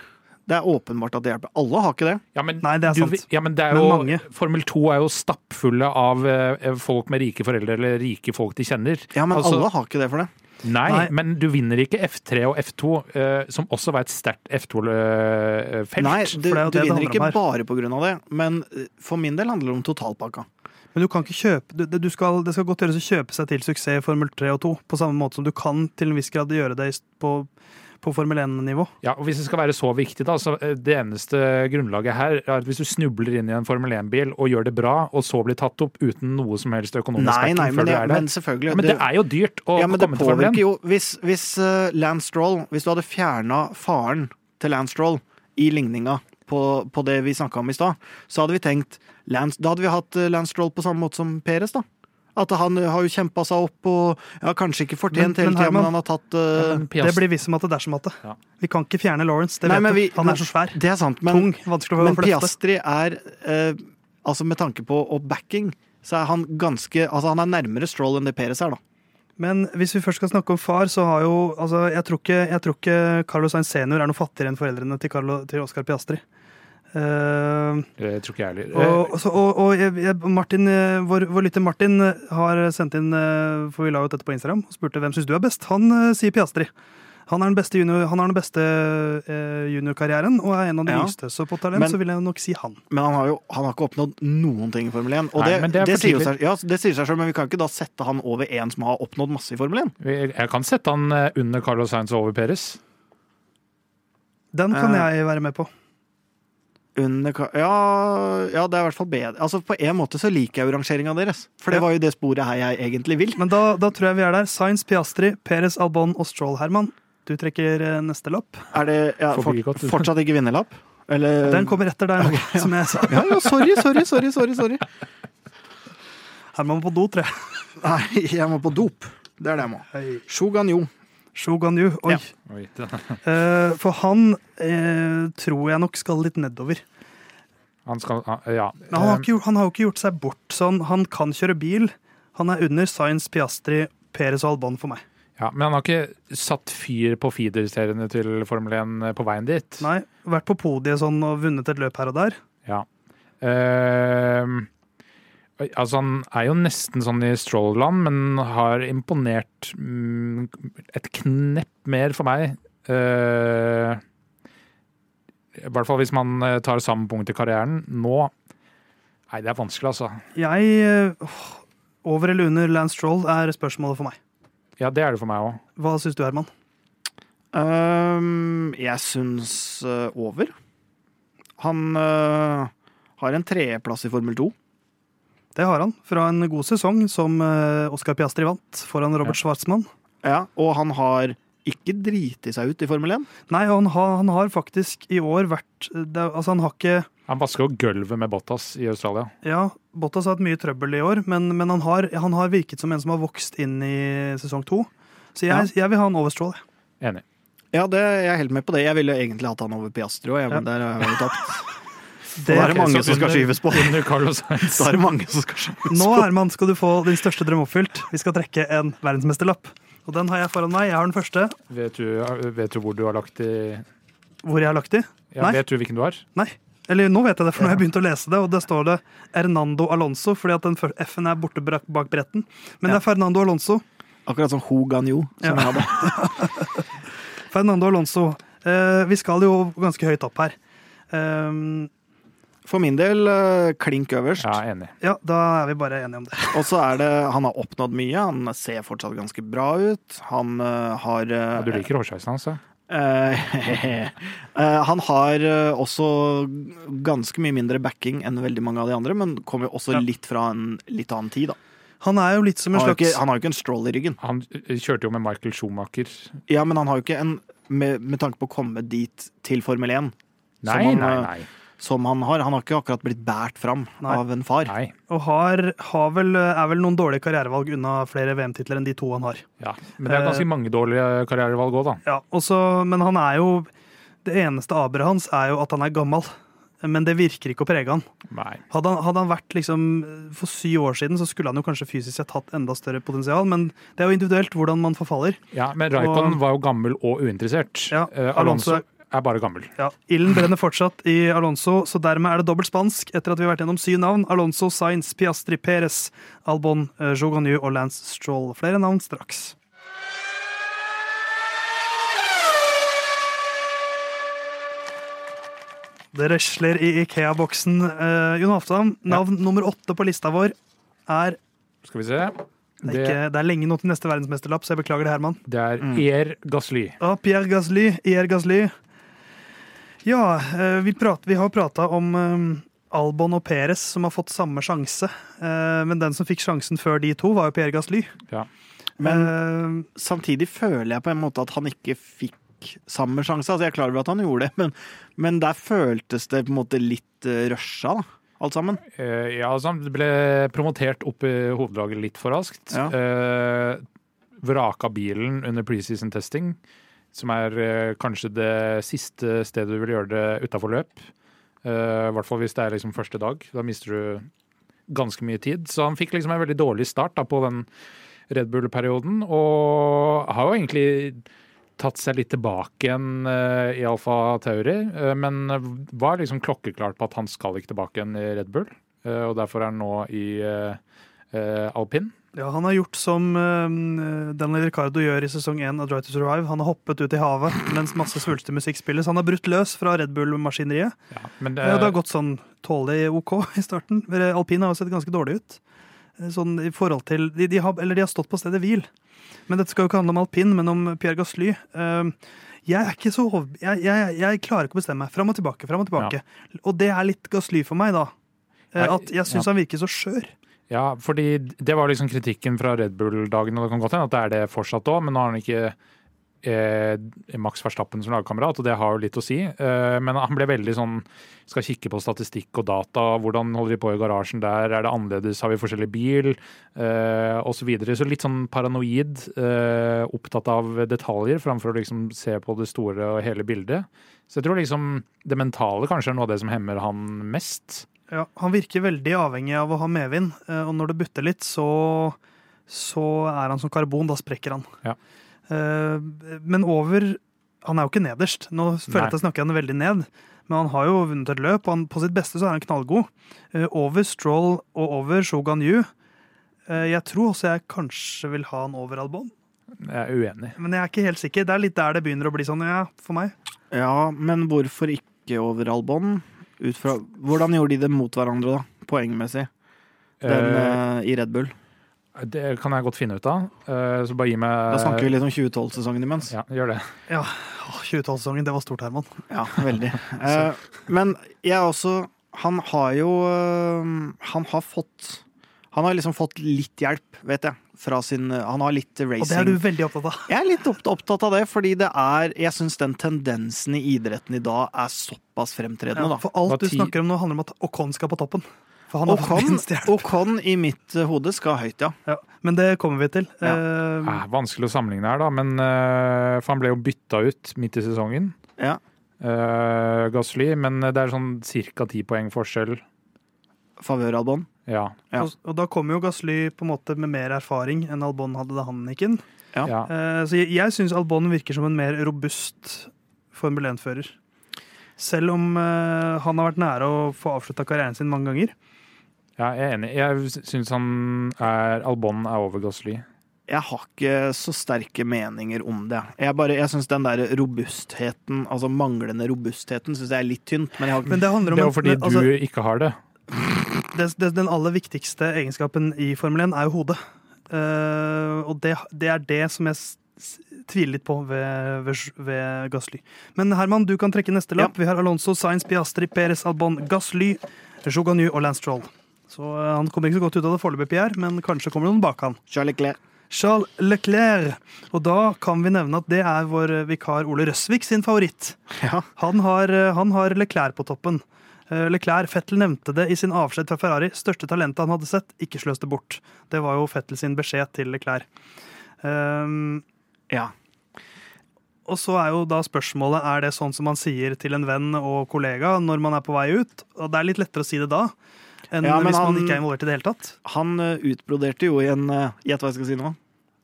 Det er åpenbart at det hjelper. Alle har ikke det. Ja, men, Nei, det er du, sant. Ja, men det er Men jo, mange. Formel 2 er jo stappfulle av eh, folk med rike foreldre eller rike folk de kjenner. Ja, men Altså, alle har ikke det for det. Nei, Nei. men du vinner ikke F3 og F2, uh, som også var et sterkt F2-felt. Nei, du, du vinner ikke bare på grunn av det. Men eh, for min del handler det om totalpakka. Men du kan ikke kjøpe du, du skal, Det skal godt gjøres å kjøpe seg til suksess i Formel 3 og 2, på samme måte som du kan til en viss grad gjøre det på, på Formel 1-nivå. Ja, og Hvis det skal være så viktig, da, så eh, det eneste grunnlaget her er at hvis du snubler inn i en Formel 1-bil og gjør det bra, og så blir tatt opp uten noe som helst økonomisk Nei, nei, men, du er men selvfølgelig. men det er jo dyrt å ja, men det komme til Formel 1. påvirker jo Hvis, hvis uh, Lance Stroll Hvis du hadde fjerna faren til Lance Stroll i ligninga på, på det vi snakka om i stad, så hadde vi tenkt Lance, Da hadde vi hatt eh, Lance Stroll på samme måte som Peres, da. At han eh, har jo kjempa seg opp og ja, kanskje ikke fortjent Men- hele men tida, men han har tatt uh, Ja, Det blir visst som at det dersom at det. Ja. Vi kan ikke fjerne Lawrence. Det Nei, vet vi- Han er så svær. Det er sant, men, Tung. Vanskelig å men. Piastri er uh, Altså med tanke på og backing, så er han ganske Altså han er nærmere Stroll enn det Peres er, da. Men hvis vi først skal snakke om far, så har jo altså, Jeg tror ikke, jeg tror ikke Carlos Sainz senior er noe fattigere enn foreldrene til, Carlo, til Oscar Piastri. Eh, jeg tror ikke jeg heller. Og, og, og, og jeg, Martin, eh, vår, vår lytter Martin eh, har sendt inn eh, For vi la ut dette på Instagram og spurte hvem syns du er best. Han eh, sier Piastri. Han, har den beste junior, har den beste eh, juniorkarrieren og er en av de Ja. yngste. Så på talent Men- så vil jeg nok si han. Men han har jo han har ikke oppnådd noen ting i Formel 1. Og Nei, det, det det, sier seg, ja, det sier seg selv, men vi kan ikke da sette han over en som har oppnådd masse i Formel 1. Jeg kan sette han eh, under Carlos Sainz og over Perez. Den kan Eh, jeg være med på. Under, ka- ja, ja, det er i hvert fall bedre. Altså På en måte så liker jeg jo rangeringa deres. For det Ja. var jo det sporet her jeg egentlig vil. Men da, da tror jeg vi er der. Sainz, Piastri, Perez, Albon og Stroll, Herman. Du trekker eh, neste lapp. Er det ja, godt- fortsatt ikke vinnerlapp? Eller Den kommer etter deg nå, som jeg sa. ja, ja, sorry, sorry, sorry, sorry, sorry. Herman må på do, tror jeg. Nei, jeg må på dop. Det er det jeg må. Shogun Yo. Shogun Yu. Oi. Ja. Oi, [LAUGHS] Eh, for han eh, tror jeg nok skal litt nedover. Han skal ah, Ja. Men han har, Eh, ikke, han har jo ikke gjort seg bort sånn. Han kan kjøre bil. Han er under Sainz, Piastri, Perez og Albon for meg. Ja, Men han har ikke satt fyr på feederseriene til Formel 1 på veien dit. Nei, Vært på podiet sånn og vunnet et løp her og der. Ja. Ehm, oi, altså, han er jo nesten sånn i Stroll-land, men har imponert mm, et knepp mer for meg. Uh, I hvert fall hvis man eh, tar samme punkt i karrieren. Nå Nei, det er vanskelig, altså. Jeg uh, Over eller under Lance Stroll er spørsmålet for meg. Ja, det er det for meg òg. Hva syns du, Herman? Um, jeg syns uh, over. Han har en tredjeplass i Formel 2. Det har han. Fra en god sesong som eh, Oscar Piastri vant foran Robert Schwartzmann. Ja, og han har ikke driti seg ut i Formel 1. Nei, han har, han har faktisk i år vært det, Altså, han har ikke Han vasker jo gulvet med Bottas i Australia. Ja, Bottas har hatt mye trøbbel i år, men, men han, har, han har virket som en som har vokst inn i sesong to. Så jeg, jeg vil ha han over Stroll. jeg. Enig. Ja, det, jeg er helt med på det. Jeg ville egentlig hatt han over Piastri òg, ja, men Ja. der har jeg jo tapt. [LAUGHS] Det, Da er det mange som skal under- skyves på. [LAUGHS] Da er det mange som skal skjønnes nå. Herman, skal du få din største drøm oppfylt. Vi skal trekke en verdensmesterlapp. Og den har jeg foran meg. Jeg har den første. Vet du, vet du hvor du har lagt de? Hvor jeg har lagt de? ja, Nei. Vet du hvilken du har? Nei. Eller nå vet jeg det, for nå har jeg begynt å lese det, og det står det Hernando Alonso, fordi at den F-en er borte bak bretten. Men det er Fernando Alonso. Akkurat som Ho Ganyo, som Ja. jeg hadde. [LAUGHS] Fernando Alonso. Eh, vi skal jo ganske høyt opp her. Um, For min del eh, klink øverst. Ja, enig. Ja, da er vi bare enige om det. [LAUGHS] Og så er det Han har oppnådd mye. Han ser fortsatt ganske bra ut. Han eh, har eh, Ja, du liker hårsveisen hans, ja? [LAUGHS] Han har også ganske mye mindre backing enn veldig mange av de andre, men kommer jo også Ja. litt fra en litt annen tid. da. Han er jo litt som en Han slags ikke, han har jo ikke en stroll i ryggen. Han kjørte jo med Michael Schumacher. Ja, men han har jo ikke en med, med tanke på å komme dit til Formel 1, Nei, Som han, nei, nei. Som han har. Han har ikke akkurat blitt båret fram Nei. av en far. nei. Og har, har vel, er vel noen dårlige karrierevalg unna flere VM-titler enn de to han har. Ja. Men det er ganske mange dårlige karrierevalg òg, da. Ja, også, Men han er jo Det eneste aberet hans er jo at han er gammel. Men det virker ikke å prege han. Nei. Hadde han, hadde han vært liksom For syv år siden så skulle han jo kanskje fysisk sett hatt enda større potensial, men det er jo individuelt hvordan man forfaller. Ja, men Raikon Og- var jo gammel og uinteressert. Ja, Eh, Alonso- Alonso er bare gammel. Ja, Ilden brenner fortsatt i Alonso, så dermed er det dobbelt spansk etter at vi har vært gjennom syv navn. Alonso, Sainz, Piastri, Perez, Albon, eh, Jouganu og Lance Stroll. Flere navn straks. Det røsler i Ikea-boksen. Uh, Jon Halvdan, navn nummer åtte på lista vår er Skal vi se. det er, ikke, det er lenge nå til neste verdensmesterlapp, så jeg beklager det, Herman. det er Mm. Air Gasly. Ja, Pierre Gasly, Pierre Gasly. Ja, eh, vi, prat, vi har prata om eh, Albon og Perez som har fått samme sjanse. Eh, Men den som fikk sjansen før de to, var jo Pierre Gasly. Ja. Men uh, samtidig føler jeg på en måte at han ikke fikk samme sjanse. Altså, jeg er klar over at han gjorde det, men, men der føltes det på en måte litt rusha, da. Alt sammen. Uh, ja, altså, han ble promotert opp i hovedlaget litt for raskt. Ja. Uh, vraka bilen under preseason testing, som er eh, kanskje det siste stedet du vil gjøre det utafor løp. Eh, hvert fall hvis det er liksom første dag. Da mister du ganske mye tid. Så han fikk liksom en veldig dårlig start da, på den Red Bull-perioden, og har jo egentlig tatt seg litt tilbake igjen uh, i Alfa Tauri, eh, men var liksom klokkeklart på at han skal ikke tilbake igjen i Red Bull. eh, og derfor er han nå i uh, alpin. Ja, han har gjort som uh, Daniel Ricardo gjør i sesong 1 av Drive to Survive. Han har hoppet ut i havet [LAUGHS] mens masse svulstig musikk spilles. Han har brutt løs fra Red Bull-maskineriet. Ja, men Ja, det det, har gått sånn tålelig OK [LAUGHS] i starten. Alpine har jo sett ganske dårlig ut. Eh, Sånn i forhold til de, de, har, Eller de har stått på stedet hvil. Men dette skal jo ikke handle om alpin, men om Pierre Gasly. Uh, Jeg så. Jeg, jeg, jeg klarer ikke å bestemme meg. Fram og tilbake, fram og tilbake. Og det er litt Gasly for meg, da. At jeg syns ja. han virker så skjør. Ja, fordi det var liksom kritikken fra Red Bull-dagen, og det kan godt hende at det er det fortsatt òg, men nå har han ikke eh, Max Verstappen som lagkamerat, og det har jo litt å si. Eh, men han ble veldig sånn Skal kikke på statistikk og data. Hvordan holder de på i garasjen der? Er det annerledes? Har vi forskjellig bil? Eh, og så videre. Så litt sånn paranoid. Eh, opptatt av detaljer framfor å liksom se på det store og hele bildet. Så jeg tror liksom det mentale kanskje er noe av det som hemmer han mest. Ja, han virker veldig avhengig av å ha medvind, eh, og når det butter litt, så, så er han som karbon. Da sprekker han. Ja. Eh, Men over Han er jo ikke nederst. Nå føler jeg at jeg snakker han veldig ned, men han har jo vunnet et løp, og han, på sitt beste så er han knallgod. Eh, Over Stroll og over Shogun Yu. Eh, Jeg tror også jeg kanskje vil ha han over Albon, Jeg er uenig. men jeg er ikke helt sikker. Det er litt der det begynner å bli sånn, ja, for meg. Ja, men hvorfor ikke over Albon? Ut fra, hvordan gjorde de det mot hverandre, da? Poengmessig. Den Eh, eh, i Red Bull. det kan jeg godt finne ut av. Uh, så bare gi meg Da snakker vi litt om 2012-sesongen imens. Ja, gjør det. Ja, 2012-sesongen, det var stort, Herman. Ja, veldig. [LAUGHS] uh, men jeg også Han har jo Han har fått Han har liksom fått litt hjelp, vet jeg, fra sin Han har litt racing. Og det er du veldig opptatt av. Jeg er litt opptatt av det, fordi det er Jeg syns den tendensen i idretten i dag er såpass fremtredende, Ja, da. for alt du snakker om nå, handler om at Ocon skal på toppen. For han Ocon. Ocon i mitt eh, hode skal høyt, ja. Ja, men det kommer vi til. Ja. Eh, Eh, vanskelig å sammenligne her, da, men for han ble jo bytta ut midt i sesongen. ja. Uh, Gasly, men det er sånn ca. ti poeng forskjell. Favør Albon. Ja. Ja. Og, og da kommer jo Gasly på en måte med mer erfaring enn Albon hadde da han gikk inn. Ja. ja. Uh, så jeg, jeg syns Albon virker som en mer robust Formel 1-fører. Selv om uh, han har vært nære å få avslutta karrieren sin mange ganger. Ja, jeg er enig. Jeg syns han er Albon er over Gasly. jeg har ikke så sterke meninger om det. Jeg, bare, jeg syns den der robustheten, altså manglende robustheten, syns jeg er litt tynt. Men jeg har Men det handler om Det er jo fordi men, altså, du ikke har det. [LAUGHS] det, det, Den aller viktigste egenskapen i Formel 1 er jo hodet. Uh, og det, det er det som jeg tviler litt på ved, ved, ved Gasly. Men Herman, du kan trekke neste lapp. Vi har Alonso, Sainz, Piastri, Perez, Albon, Gasly, Jouganu og Lance Troll. Så uh, han kommer ikke så godt ut av det foreløpig, Pierre, men kanskje kommer det noen bak han. Charles Leclerc. Charles Leclerc. Og da kan vi nevne at det er vår vikar Ole Røsvik sin favoritt. Ja. Han har, eh, han har Leclerc på toppen. Eh, Leclerc, Fettel nevnte det i sin avskjed fra Ferrari. Største talentet han hadde sett, ikke sløs det bort. Det var jo Fettel sin beskjed til Leclerc. Um, ja. og så er jo da spørsmålet er det sånn som man sier til en venn og kollega når man er på vei ut. Og det er litt lettere å si det da enn Ja, men hvis man han- ikke er involvert i det hele tatt. Han eh, utbroderte jo i en eh, Gjett hva jeg skal si nå?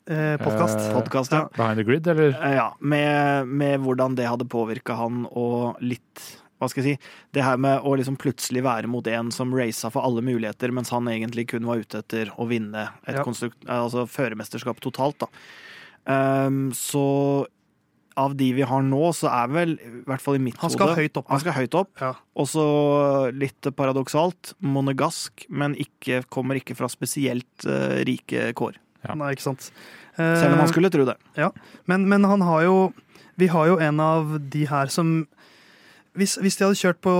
Eh, Podkast. Eh, Podkast, ja. Behind the grid, eller? Ja, med, med hvordan det hadde påvirka han, og litt Hva skal jeg si? Det her med å liksom plutselig være mot en som raca for alle muligheter, mens han egentlig kun var ute etter å vinne et Ja. konstrukt, altså førermesterskap totalt, da. Um, så av de vi har nå, så er vel, i hvert fall i mitt Han skal hode høyt opp. Han skal høyt opp. Ja. Også litt paradoksalt, monegask, men ikke, kommer ikke fra spesielt uh, rike kår. Ja. Nei, ikke sant. Selv om man Eh, skulle tro det. Men, men han har jo Vi har jo en av de her som Hvis, hvis de hadde kjørt på,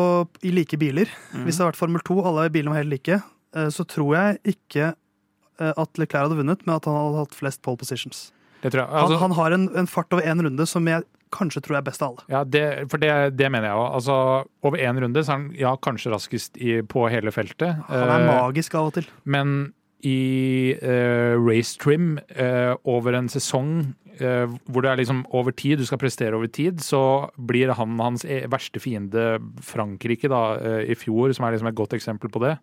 i like biler, mm. hvis det hadde vært Formel 2, alle bilene var helt like, eh, så tror jeg ikke eh, at Leclerc hadde vunnet, men at han hadde hatt flest pole positions. Det tror jeg. Han, Altså, han har en, en fart over én runde som jeg kanskje tror jeg er best av alle. ja, det, for det, det mener jeg òg. Altså, over én runde så er han ja, kanskje raskest i, på hele feltet. Han er Eh, magisk av og til. Men i eh, race trim eh, over en sesong eh, hvor det er liksom over tid, du skal prestere over tid, så blir han hans e- verste fiende Frankrike da, eh, i fjor, som er liksom et godt eksempel på det.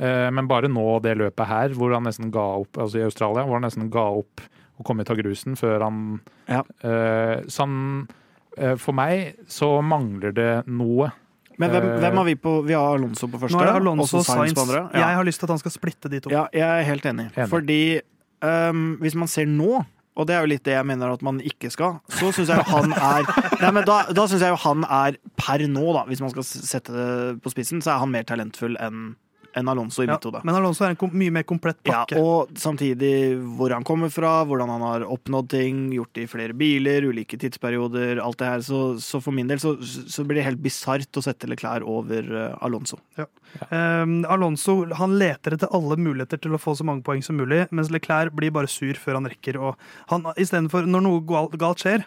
Eh, men bare nå det løpet her, hvor han nesten ga opp, altså i Australia, hvor han nesten ga opp å komme ut av grusen før han Ja. eh, Så han For meg så mangler det noe. Men hvem, Eh, hvem har vi på? Vi har Alonso på første. Nå er det Alonso og Sainz. på andre. Jeg har lyst til at han skal splitte de to. ja, jeg er helt enig. Enig. Fordi um, hvis man ser nå, og det er jo litt det jeg mener at man ikke skal, så syns jeg jo han er [LAUGHS] Nei, men Da, da syns jeg jo han er per nå, da, hvis man skal sette det på spissen, så er han mer talentfull enn enn Alonso i Ja, mitt hode. men Alonso er en mye mer komplett Ja, og samtidig hvor han kommer fra, hvordan han har oppnådd ting, gjort det i flere biler, ulike tidsperioder, alt det her. Så, så for min del så, så blir det helt bisart å sette Leclerc over eh, Alonso. Um, Alonso han leter etter alle muligheter til å få så mange poeng som mulig, mens Leclerc blir bare sur før han rekker. Og han, i stedet for, når noe gal- galt skjer,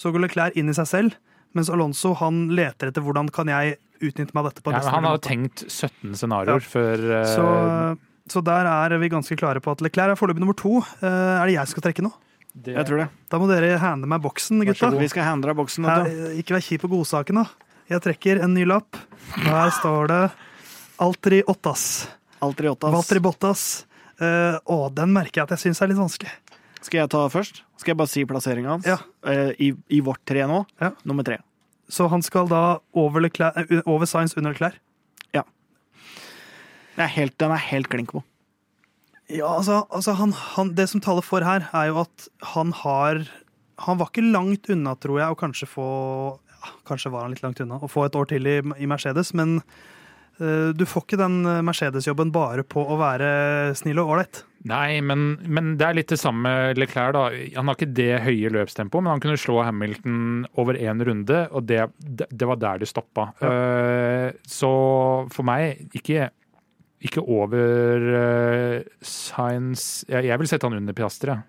så går Leclerc inn i seg selv, mens Alonso han leter etter hvordan kan jeg utnytte meg av dette på Ja, men han hadde tenkt 17 scenarioer før uh... Så, så der er vi ganske klare på at Leclerc er foreløpig nummer to. Uh, er det jeg som skal trekke nå? det, Jeg tror det. Da må dere hande meg boksen, gutta. Vi skal hande deg boksen. Her, ikke vær kjip på godsaken, da. Jeg trekker en ny lapp. Der står det Altri Ottas. Altri Ottas. Valtri Bottas. Uh, å, den merker jeg at jeg syns er litt vanskelig. Skal jeg ta først? Skal jeg bare si plasseringa hans? Ja. Eh, I, I vårt tre nå. Ja. Nummer tre. Så han skal da over, Leclerc, eh, over Science under Leclerc? Ja. er helt, den er helt klink på. Ja, altså, altså han, han, Det som taler for her, er jo at han har Han var ikke langt unna, tror jeg, å kanskje få ja, Kanskje var han litt langt unna å få et år til i, i Mercedes, men du får ikke den eh, Mercedes-jobben bare på å være snill og ålreit. Nei, men, men det er litt det samme med Leclerc. da. Han har ikke det høye løpstempoet, men han kunne slå Hamilton over én runde, og det, det, var der det stoppa. Ja. så for meg, ikke, ikke over Science jeg, jeg vil sette han under Piastri. jeg.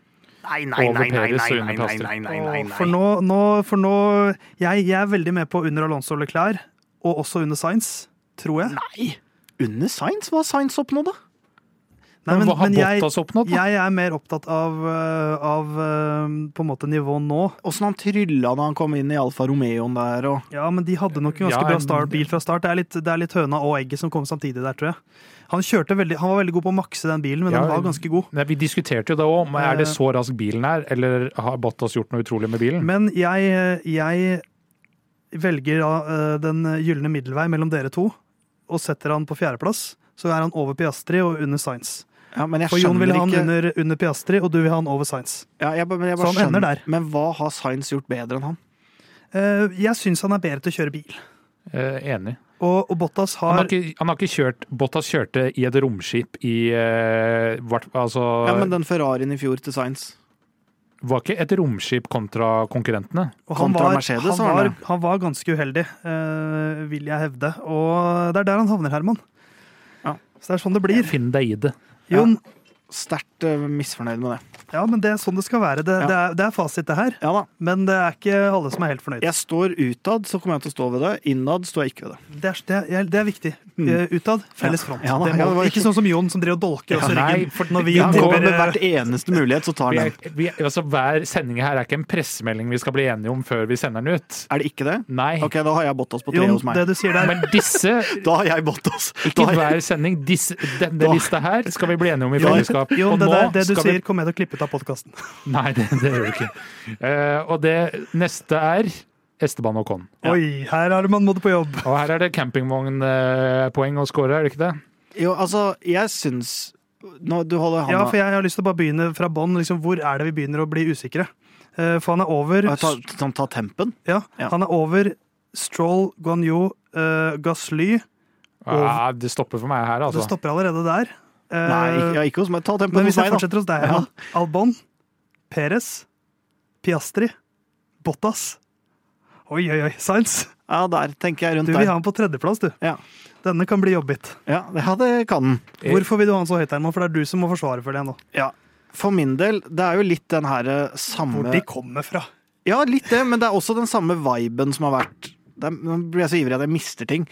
Nei, nei, nei, nei, nei, nei, nei, For nå, nå, for nå jeg, jeg er veldig med på under Alonso Leclerc, og også under Science, tror jeg. Nei! Under Science? Hva har Science oppnådd, da? Nei, Men, men, hva har Bottas oppnådd? da? jeg er mer opptatt av, øh, av øh, på en måte nivå nå. Åssen han trylla da han kom inn i Alfa Romeoen der og Ja, men de hadde nok en ganske Ja, bra start, bil fra start. Det er, litt, det er litt høna og egget som kom samtidig der, tror jeg. Han, veldig, han var veldig god på å makse den bilen, men Ja, den var ganske god. Nei, vi diskuterte jo det òg. Er det Eh. så rask bilen er, eller har Bottas gjort noe utrolig med bilen? Men jeg, jeg velger da den gylne middelvei mellom dere to, og setter han på fjerdeplass. Så er han over Piastri og under Science. Ja, men jeg For Jon vil ha han ikke under, under Piastri, og du vil ha han over Science. ja, jeg, men jeg Så bare han ender der. Men hva har Science gjort bedre enn han? Uh, jeg syns han er bedre til å kjøre bil. Uh, enig. Og, og Bottas Han har har, ikke, han har ikke kjørt Bottas kjørte i et romskip i uh, vart, Altså Ja, men den Ferrarien i fjor til Science. Var ikke et romskip kontra konkurrentene? og han kontra var, Mercedes, han, var han var ganske uheldig, eh, vil jeg hevde. Og det er der han havner, Herman. Ja. Så det er sånn det blir. Finn deg i det. Jon, Sterkt eh, misfornøyd med det. ja, men det er sånn det skal være. Det, Ja. det, er, det er fasit, det her. Ja da. Men det er ikke alle som er helt fornøyd. Jeg står utad, så kommer jeg til å stå ved det. Innad står jeg ikke ved det. Det, er, det, er, det er viktig. Mm. Utad, felles front. Ja da, det ja, må, det var ikke sånn som Jon, som driver og dolker oss i ryggen. for- når vi Ja, går med hvert eneste mulighet, så tar Vi han er, den. vi, altså, hver sending her er ikke en pressemelding vi skal bli enige om før vi sender den ut. Er det ikke det? Nei. Ok, da har jeg Bottas på tre Jon, hos meg. det du sier der Men disse [LAUGHS] Da har jeg Bottas. Ikke jeg... hver sending. Disse, denne Da- lista her skal vi bli enige om i fellesskap. Jon, Jo, det, der, det du sier, vi kommer jeg til å klippe ut av podkasten. [LAUGHS] Nei, det, det gjør du ikke. Uh, og det neste er Esteban Ocon. Ja. Oi, her er man måte på jobb. Og her er det campingvognpoeng å score, er det ikke det? Jo, altså, jeg syns Nå, du holder Ja, for jeg har lyst til å bare begynne fra bånn. Liksom, hvor er det vi begynner å bli usikre? Uh, For han er over ta, ta, ta tempen. Ja, Ja. han er over Stroll, Guanyu, uh, Gasly. Ja, det stopper for meg her, Det altså. stopper allerede der. Nei, ikke, ja, ikke hos meg. Ta tempen men hos hvis jeg da. fortsetter hos deg, Ja. Albon, Perez, Piastri, Bottas. Oi, oi, oi. Sainz! Ja, der tenker jeg rundt der. Du vil ha den på tredjeplass, du. Ja. Denne kan bli jobbet. Ja, det kan den. Eh, Hvorfor vil du ha den så høyt, Herman? For det er du som må forsvare for det nå. Ja. For min del, det er jo litt den her eh, samme Hvor de kommer fra. Ja, litt det, men det er også den samme viben som har vært er, Nå blir jeg så ivrig at jeg mister ting.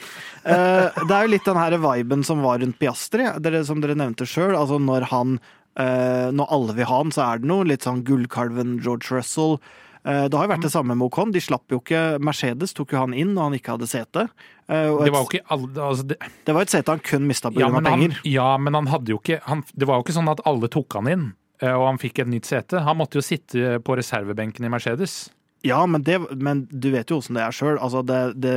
Uh, det er jo litt den her viben som var rundt Piastri, dere, som dere nevnte sjøl. Altså når han uh, Når alle vil ha han, så er det noe litt sånn gullkalven George Russell. Eh, det har jo vært det samme med Ocon. De slapp jo ikke Mercedes tok jo han inn når han ikke hadde sete. Og Det var alle altså det, det var et sete han kun mista ja, pga. han, penger. ja, men han hadde jo ikke han, Det var jo ikke sånn at alle tok han inn, og han fikk et nytt sete. Han måtte jo sitte på reservebenken i Mercedes. Ja, men, det, men du vet jo åssen det er sjøl. Altså, det, det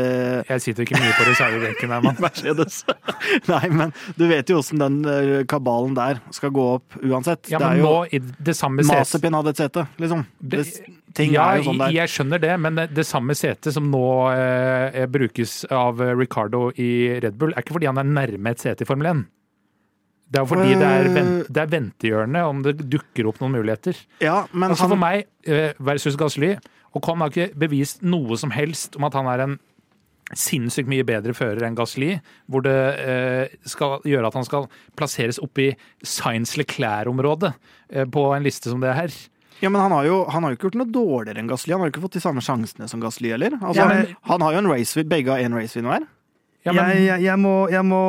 Jeg sitter ikke mye på reservebenken, Herman. [LAUGHS] Mercedes. [LAUGHS] Nei, men du vet jo åssen den eh, kabalen der skal gå opp uansett. Ja, det er jo nå i det samme setet Mazepin hadde et sete, liksom. Det, ting ja, er jo sånn der. jeg skjønner det, men det, samme setet som nå eh, brukes av eh, Ricardo i Red Bull, er ikke fordi han er nærme et sete i Formel 1. Det er jo fordi det er, vent, det er ventehjørnet om det dukker opp noen muligheter. Ja, men Altså han, For meg eh, versus Gasly, og Con har ikke bevist noe som helst om at han er en sinnssykt mye bedre fører enn Gasly, hvor det eh, skal gjøre at han skal plasseres opp i Science Leclerc-området eh, på en liste som det her. ja, men han, har jo, han har jo ikke gjort noe dårligere enn Gasly. Han har jo ikke fått de samme sjansene som Gasly heller. Altså, Ja, men- han har jo en racewin, begge har én racewin hver. Ja, men, jeg, jeg, jeg, må, jeg må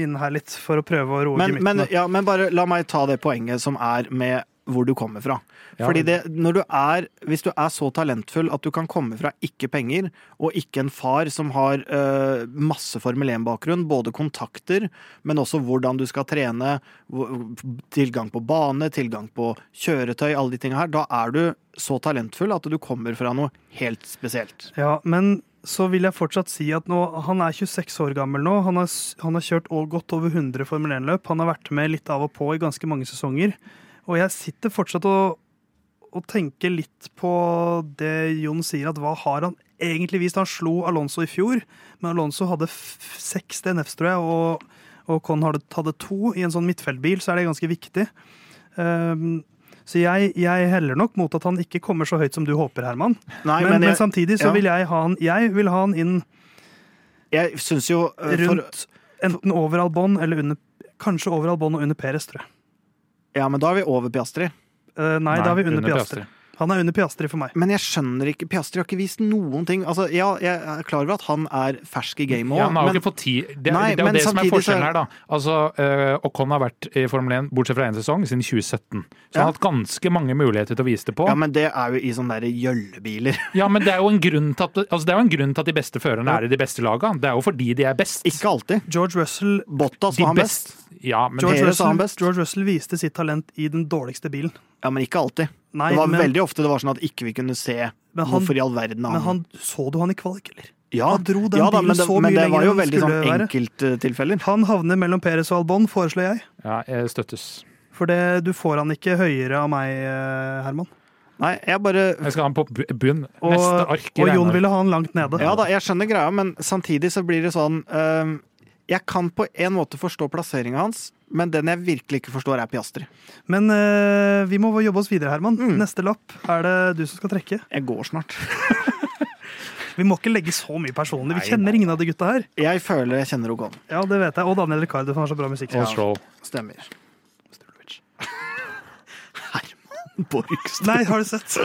inn her litt for å prøve å roe Men, men, ja, men bare la meg ta det poenget som er med hvor du kommer fra. Ja. Fordi det, når du er, Hvis du er så talentfull at du kan komme fra ikke penger, og ikke en far som har uh, masse Formel 1-bakgrunn, både kontakter, men også hvordan du skal trene, tilgang på bane, tilgang på kjøretøy, alle de tingene her, da er du så talentfull at du kommer fra noe helt spesielt. Ja, men så vil jeg fortsatt si at nå, han er 26 år gammel nå. Han har, han har kjørt godt over 100 Formel 1-løp. Han har vært med litt av og på i ganske mange sesonger. Og jeg sitter fortsatt og, og tenker litt på det Jon sier, at hva har han egentlig vist? Han slo Alonso i fjor, men Alonso hadde seks DNFs, tror jeg, og, og Con hadde, to. I en sånn midtfeltbil så er det ganske viktig. Um, så jeg, jeg heller nok mot at han ikke kommer så høyt som du håper, Herman. Nei, men, men, jeg, samtidig så ja. vil jeg ha han Jeg vil ha han inn jeg syns jo rundt for, enten over Albon eller under Kanskje over Albon og under Peres, tror jeg. Ja, men da er vi over Piastri. Uh, nei, da er vi under, Piastri. Han er under Piastri for meg. Men jeg skjønner ikke Piastri har ikke vist noen ting. Altså, ja, jeg er klar over at han er fersk i gamet òg, Ja, han har jo men ikke fått tid. Det, Nei, det er jo det som er forskjellen her, da. Altså, uh, Ocon har vært i Formel 1 bortsett fra én sesong, siden 2017. Så Ja. han har hatt ganske mange muligheter til å vise det på. ja, men det er jo i sånne der gjøllebiler. [LAUGHS] Ja, men det er jo en grunn til at, altså, det er jo en grunn til at de beste førerne er i de beste lagene. Det er jo fordi de er best. Ikke alltid. George Russell, Bottas de var han best. Ja, men George, Perez han Russell, best. George Russell viste sitt talent i den dårligste bilen. Ja, men ikke alltid. Nei, det var men, veldig ofte det var sånn at ikke vi kunne se han, hvorfor i all verden han men han Så du han i kvalik, eller? Ja, Han dro den ja da, men det, så men det var jo veldig sånn enkelttilfeller. Han havner mellom Perez og Albon, foreslår jeg. Ja, jeg støttes. For det, du får han ikke høyere av meg, eh, Herman. Nei, jeg bare Jeg skal ha han på bunn. Neste ark og Jon ville ha han langt nede. Ja da, jeg skjønner greia, men samtidig så blir det sånn øhm, Jeg kan på en måte forstå plasseringa hans, men den jeg virkelig ikke forstår, er Piastri. Men eh, vi må jobbe oss videre, Herman. Mm. Neste lapp er det du som skal trekke. Jeg går snart. [LAUGHS] Vi må ikke legge så mye personlig. Vi Nei, kjenner nei. ingen av de gutta her. Jeg føler jeg kjenner Ogon. Ja, det vet jeg. Og Daniel Ricardo, for han har så bra musikk. Ja. Stemmer. [LAUGHS] Herman Borgstrøm. Nei, har du sett? [LAUGHS]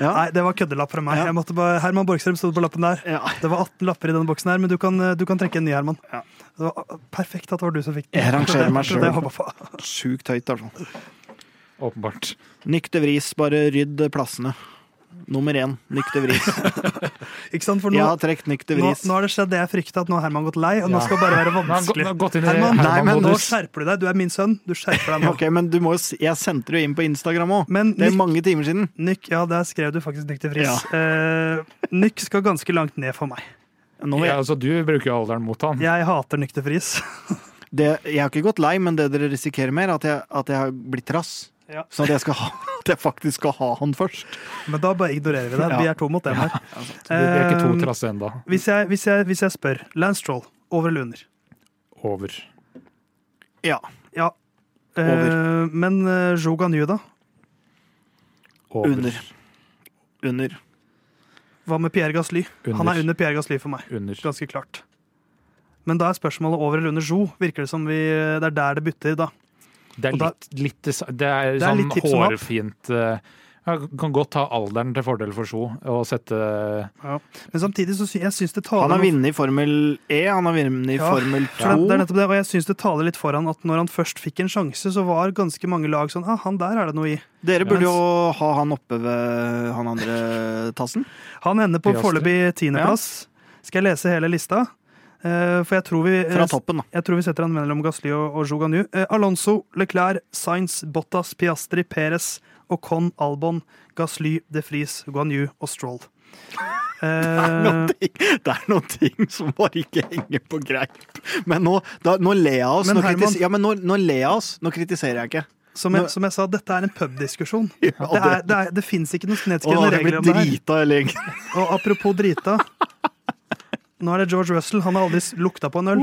Ja. Nei, det var køddelapp fra meg. Ja. Jeg måtte bare, Herman Borgstrøm stod på lappen der. Ja. Det var 18 lapper i denne boksen her, men du kan, du kan trekke en ny, Herman. Ja. Det var perfekt at det var du som fikk den. Jeg rangerer [LAUGHS] meg på. Sjukt høyt, altså. Åpenbart. Nykte vris, bare rydd plassene. Nummer én, nykter vris. [LAUGHS] Ikke sant? For nå, Jeg har trukket nykter nå, vris. nå har det skjedd det jeg frykta, at nå har Herman gått lei, og nå skal det bare være Nå vanskelig. nå har han gått inn i Herman, Nei, men nå skjerper du deg. Du er min sønn. Du skjerper deg nå. [LAUGHS] Ok, men du må jo Jeg sendte det jo inn på Instagram òg. Det er mange timer siden. Nick, ja, der skrev du faktisk Nick til Friis. Ja. Uh, [LAUGHS] Nick skal ganske langt ned for meg. Nå, Ja, altså, du bruker jo alderen mot han. Jeg hater Nick til Friis. det, jeg har ikke gått lei, men det dere risikerer mer, er at jeg, at jeg har blitt trass. Ja. Sånn at jeg, skal ha, at jeg faktisk skal ha han først. Men da bare ignorerer vi det. Ja. Vi er to mot én her. Vi er ikke to Eh, ennå. Hvis jeg, hvis, jeg, hvis jeg spør Lance Stroll, over eller under? Over. Ja. Ja. Eh, Over. men uh, Joe Ganyu, da? Over. Under. Under. Hva med Pierre Gasly? Under. Han er under Pierre Gasly for meg. Under. Ganske klart. Men da er spørsmålet over eller under Joe. Virker det som vi, det er der det butter, da. Det er da- litt, litt det er Det er sånn litt hårfint eh, Jeg kan godt ta alderen til fordel for Sjo og sette Men samtidig så sy jeg syns det taler Han har vunnet i Formel E, han har vunnet i Ja, Formel 2. det, det er 2. nettopp det, og jeg syns det taler litt for han at når han først fikk en sjanse, så var ganske mange lag sånn ah, han der er det noe i. Dere burde jo ha han oppe ved han andre tassen. Han ender på foreløpig tiendeplass. Skal jeg lese hele lista? Eh, for jeg tror vi Fra toppen, da. Jeg tror vi setter han mellom Gasly og, og Jouganu. Eh, Alonso, Leclerc, Sainz, Bottas, Piastri, Perez, Ocon, Albon, Gasly, De Fries, Guanyu og Stroll. Eh, [LAUGHS] Det er noen ting som bare ikke henger på greip. Men nå, da, nå ler jeg oss. Nå, Herman- ja, men nå, nå ler jeg oss. Nå kritiserer jeg ikke. som, jeg, som jeg sa, dette er en pubdiskusjon. [LAUGHS] Ja, Det, det, det, er, det fins ikke noen nedskrevne regler om det her. Og apropos drita. Nå er det George Russell. Han har aldri lukta på en øl.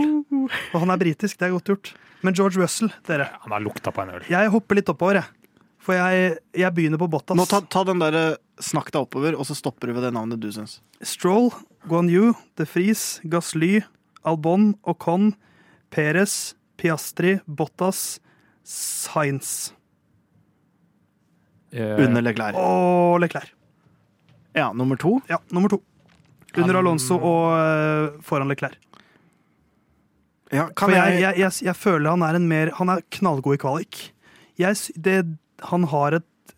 Og han er britisk, det er godt gjort. Men George Russell, dere. Han har lukta på en øl. Jeg hopper litt oppover, jeg. For jeg, jeg begynner på Bottas. Nå ta, ta den der Snakk deg oppover, og så stopper du ved det navnet du syns. Stroll, Guanyu, De Vries, Gasly, Albon, Ocon, Perez, Piastri, Bottas, Sainz Eh, Under Leclerc. og Leclerc. Ja, nummer to. Ja, nummer to. Under Alonso og eh, foran Leclerc. Ja, kan For jeg, jeg, jeg, jeg, føler han er en mer Han er knallgod i kvalik. Jeg, det, han har et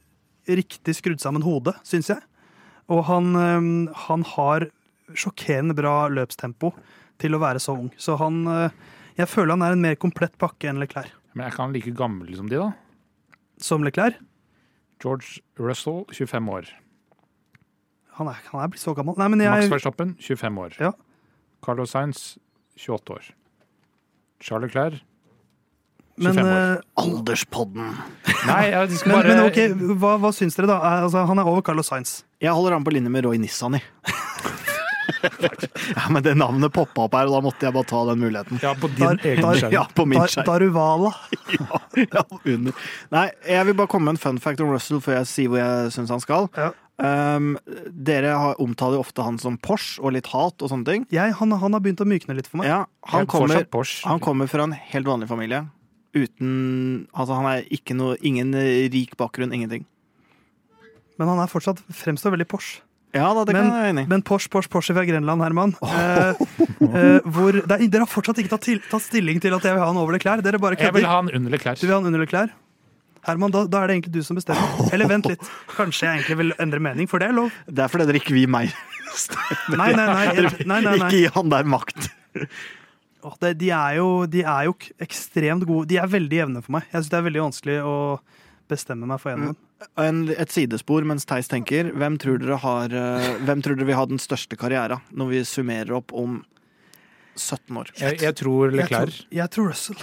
riktig skrudd sammen hode, syns jeg. Og han, øhm, han har sjokkerende bra løpstempo til å være så ung. Så han øh, Jeg føler han er en mer komplett pakke enn Leclerc. Men er ikke han like gammel som de, da? Som Leclerc. George Russell, 25 år. Han er, han er blitt så gammel. Nei, men Max jeg Verstappen, 25 år. Ja. Carlos Sainz, 28 år. Charles Clair, 25 men, år. Men Alderspodden. Nei, jeg [LAUGHS] skal bare men ok, hva, hva syns dere, da? Altså, han er over Carlos Sainz. Jeg holder an på linje med Roy Nissan [LAUGHS] ja, men det navnet poppa opp her, og da måtte jeg bare ta den muligheten. Ja, på din dar, egen skjerm. Ja, på min Dar, skjerm. Daruvala. [LAUGHS] Ja, under. Nei, jeg vil bare komme med en fun fact om Russell før jeg sier hvor jeg syns han skal. Ja. Um, dere har, omtaler jo ofte han som Porsche og litt hat og sånne ting. Jeg, han, han har begynt å mykne litt for meg. Ja, han, kommer, han kommer fra en helt vanlig familie. Uten Altså, han er ikke noe Ingen eh, rik bakgrunn, ingenting. Men han er fortsatt fremstår veldig Porsche. Ja da, det Men- kan jeg være enig. Men Porsche, Porsche, Porsche fra Grenland, Herman. Eh, eh, hvor, det er, dere har fortsatt ikke tatt, til, tatt stilling til at jeg vil ha han over klær. Dere bare Jeg vil ha han under klær. Du vil ha han under Leclerc? Herman, da, da er det egentlig du som bestemmer. Eller vent litt. Kanskje jeg egentlig vil endre mening, for det er lov. Det er fordi dere ikke vil meg. Nei, nei, nei. jeg- nei, nei, Ikke gi han der makt. De, er jo, de er jo ekstremt gode. De er veldig jevne for meg. Jeg syns det er veldig vanskelig å bestemme meg for en av dem. En, et sidespor mens Theis tenker. Hvem tror dere, har, eh, hvem tror dere vil ha den største karriera når vi summerer opp om 17 år? Jeg, jeg tror Jeg Leclerc. tror, jeg tror Russell.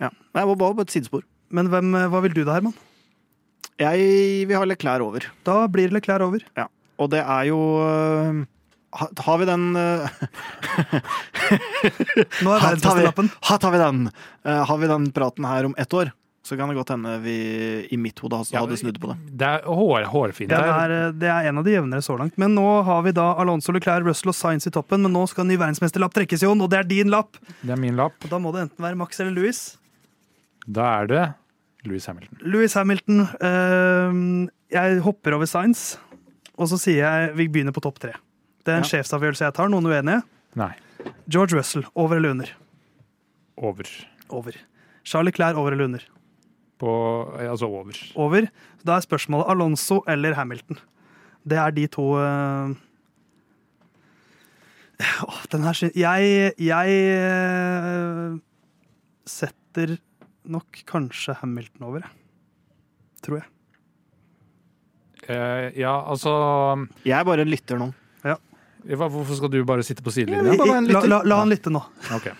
Ja. Nei, det var bare et sidespor. Men hvem, eh, hva vil du da, Herman? Jeg vil ha Leclerc over. Da blir Leclerc over. Ja. Og det er jo ha- Har vi den øh, [LAUGHS] Nå er verdensmesterlappen. ha, tar vi den Eh, Har vi den praten her om ett år, så kan det godt hende vi i mitt hode Ja, hadde snudd på det. Det er hår, hårfint Det er, det er en av de jevnere så langt. Men nå har vi da Alonso, Leclerc, Russell og Sainz i toppen. Men nå skal ny verdensmesterlapp trekkes, Jon, og det er din lapp! Det er min lapp. Og da må det enten være Max eller Louis. Da er det Louis Hamilton. Louis Hamilton. øhm, jeg hopper over Sainz, og så sier jeg vi begynner på topp tre. Det er en Ja. sjefsavgjørelse jeg tar. Noen uenige? Nei, George Russell, over eller under? over. Over. Charlie Clair, over eller under? På, altså over. Over. Da er spørsmålet Alonso eller Hamilton. Det er de to uh... oh, den her Jeg, jeg øh, setter nok kanskje Hamilton over, jeg. Tror jeg. Eh, ja, altså Jeg er bare en lytter nå. hva, Hvorfor skal du bare sitte på Ja, sidelinja? La, la, la han lytte nå. Okay.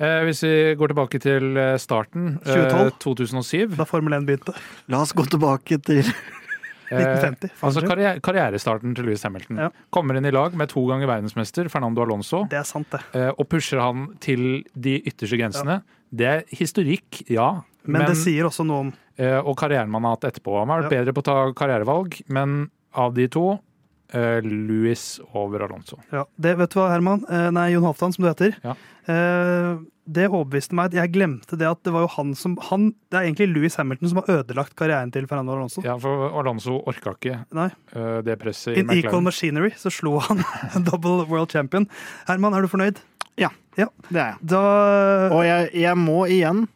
Eh, hvis vi går tilbake til eh, starten, eh, 2012. 2007 Da Formel 1 begynte. La oss gå tilbake til eh, 1950. altså karriere, Karrierestarten til Louis Hamilton. Ja. Kommer inn i lag med to ganger verdensmester Fernando Alonso Det er sant, det. eh, og pusher han til de ytterste grensene. Det er historikk, ja. Men, det sier også noe om eh, og karrieren man har hatt etterpå. Han har vært Ja. bedre på å ta karrierevalg, men av de to eh, Louis over Alonso. ja, det, Vet du hva, Herman? Eh, nei, Jon Halvdan, som du heter. Ja. Det overbeviste meg at jeg glemte det at det var jo han som han, Det er egentlig Louis Hamilton som har ødelagt karrieren til Fernando Alonso. Ja, for Alonso orka ikke Nei, eh, det presset i In equal McLaren. machinery så slo han [LAUGHS] double world champion. Herman, er du fornøyd? Ja, Det er jeg. Da Og jeg, jeg må igjen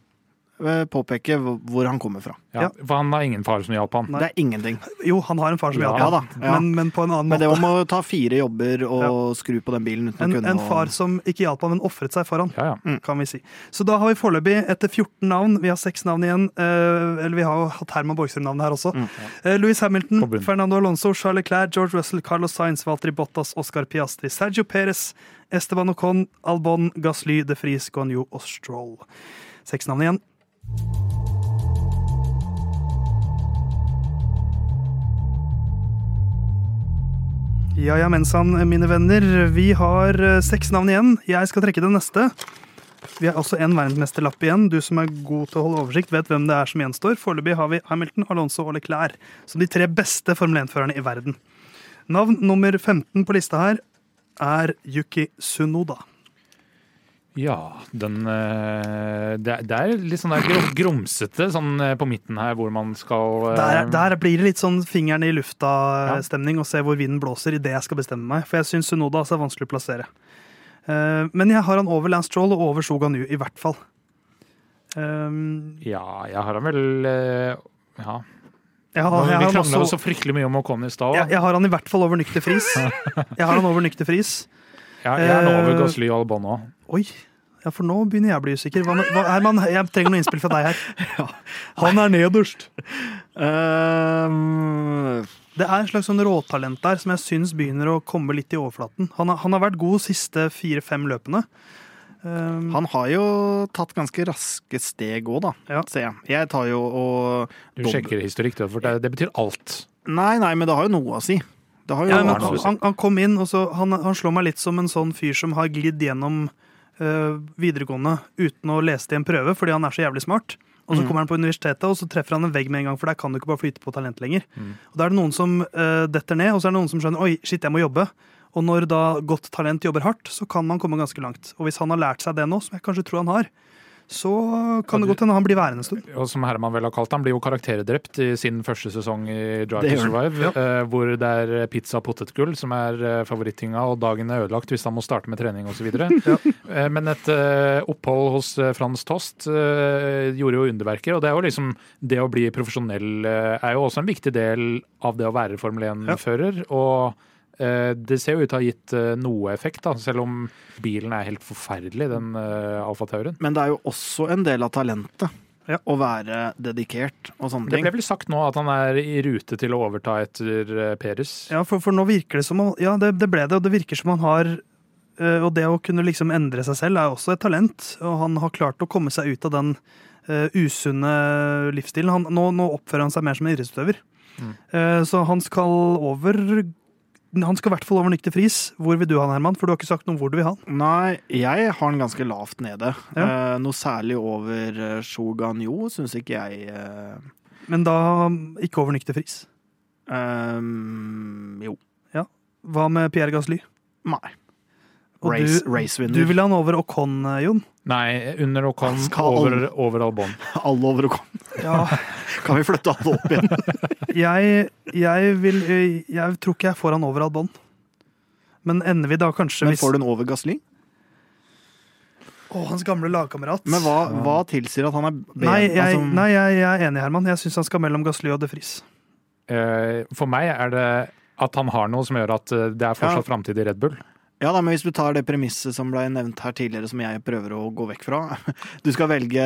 påpeke hvor- han kommer fra. Ja, Ja. For han har ingen far som hjalp han. Nei. Det er ingenting. Jo, han har en far som Ja, hjalp Ja ham, da. Ja. men, men på en annen Men det måte. om å ta fire jobber og skru på den bilen uten En, å kunne en far far som ikke hjalp ham, men ofret seg for han. Ja, ja. kan vi si. Så da har vi foreløpig etter 14 navn, vi har seks navn igjen, eh, eller vi har jo hatt Herman Borgstrøm-navnet her også. Mm. Eh, Louis Hamilton, Fernando Alonso, Charles Leclerc, George Russell, Carlos Sainz, Valtteri Bottas, Oscar Piastri, Sergio Perez, Esteban Ocon, Albon, Gasly, De Fries, Guanyu og Stroll. Seks navn igjen. Ja, ja, mensan, mine venner. Vi har eh, seks navn igjen. Jeg skal trekke den neste. Vi har også en verdensmesterlapp igjen. Du som er god til å holde oversikt, vet hvem det er som gjenstår. Foreløpig har vi Hamilton, Alonso og Leclerc som de tre beste Formel 1-førerne i verden. Navn nummer 15 på lista her er Yuki Sunoda. Ja den eh, det, er- litt sånn der grumsete sånn eh, på midten her, hvor man skal eh, Der, der blir det litt sånn fingeren i lufta-stemning og se hvor vinden blåser idet jeg skal bestemme meg. For jeg syns Sunoda er vanskelig å plassere. Men jeg har han over Lance Troll og over Shoganu, i hvert fall. Um, Ja, jeg har han vel Ja. har, Vi krangla også, så fryktelig mye om Ocon i stad. jeg, jeg har han i hvert fall over Nykter Friis. [LAUGHS] Jeg har han over Nykter Fris. Ja, jeg er nå over Eh, Gasly og Albon òg. Oi, ja, for nå begynner jeg å bli usikker. Hva, hva, Herman, jeg trenger noe innspill fra deg her. [LAUGHS] Han er nederst. Um, Det er en slags sånn råtalent der som jeg syns begynner å komme litt i overflaten. Han har, han har vært god siste fire-fem løpene. Um, Han har jo tatt ganske raske steg òg, da, Ja. ser jeg. Jeg tar jo og Du sjekker historikk, for det, det betyr alt. Nei, nei, men det har jo noe å si. Jo ja, men han, han, kom inn, og så han, han slår meg litt som en sånn fyr som har glidd gjennom øh, videregående uten å lese til en prøve, fordi han er så jævlig smart. Og så Mm. kommer han på universitetet, og så treffer han en vegg med en gang, for der kan du ikke bare flyte på talent lenger. Mm. Og Da er det noen som øh, detter ned, og så er det noen som skjønner oi, shit, jeg må jobbe. Og når da godt talent jobber hardt, så kan man komme ganske langt. Og hvis han har lært seg det nå, som jeg kanskje tror han har, så kan det godt hende han blir værende en stund. Og som Herman vel har kalt han, blir jo karakterdrept i sin første sesong i Drive to Survive. Ja. hvor det er pizza og potetgull som er eh, favorittinga, og dagen er ødelagt hvis han må starte med trening osv. [LAUGHS] Ja. Eh, Men et eh, opphold hos eh, Frans Tost eh, gjorde jo underverker. Og det er jo liksom det å bli profesjonell eh, er jo også en viktig del av det å være Formel 1-fører. Og eh, det ser jo ut til å ha gitt eh, noe effekt, da, selv om bilen er helt forferdelig, den alfatauren Alfa Tauren. Men det er jo også en del av talentet. Ja. Å være dedikert og sånne Det ble vel sagt nå at han er i rute til å overta etter eh, Peres. Ja, for, for nå virker det som han- Ja, det, det ble det, og det virker som han har eh, Og det å kunne liksom endre seg selv er også et talent. Og han har klart å komme seg ut av den uh, usunne livsstilen. Han, nå, nå oppfører han seg mer som en idrettsutøver. Mm. Uh, så han skal over Han skal i hvert fall over nykter fris. Hvor vil du ha han, Herman? For du har ikke sagt noe om hvor du vil ha han. Nei, jeg har den ganske lavt nede. Ja. Eh, noe særlig over uh, Shogun Yo syns ikke jeg eh, Men da ikke over nykter fris. Um, Jo. Hva med Pierre Gasly? Nei. Og Race, du, racevinner. du vil ha han over Ocon, eh, Jon? Nei, under Ocon over, alle- over Albon. [LAUGHS] Alle over Ocon. Ja. [LAUGHS] Kan vi flytte alle opp igjen? [LAUGHS] Jeg, jeg vil Jeg tror ikke jeg får han over Albon. Men ender vi da kanskje Men får du en over Gasli? Å, hans gamle lagkamerat. Men hva, hva tilsier at han er bedre? Nei, jeg, altså, nei jeg, jeg er enig, Herman. Jeg syns han skal mellom Gasly og De Fries. Uh, For meg er det at han har noe som gjør at eh, det er fortsatt framtid i Red Bull. Ja da, men Hvis du tar det premisset som ble nevnt her tidligere, som jeg prøver å gå vekk fra [LAUGHS] Du skal velge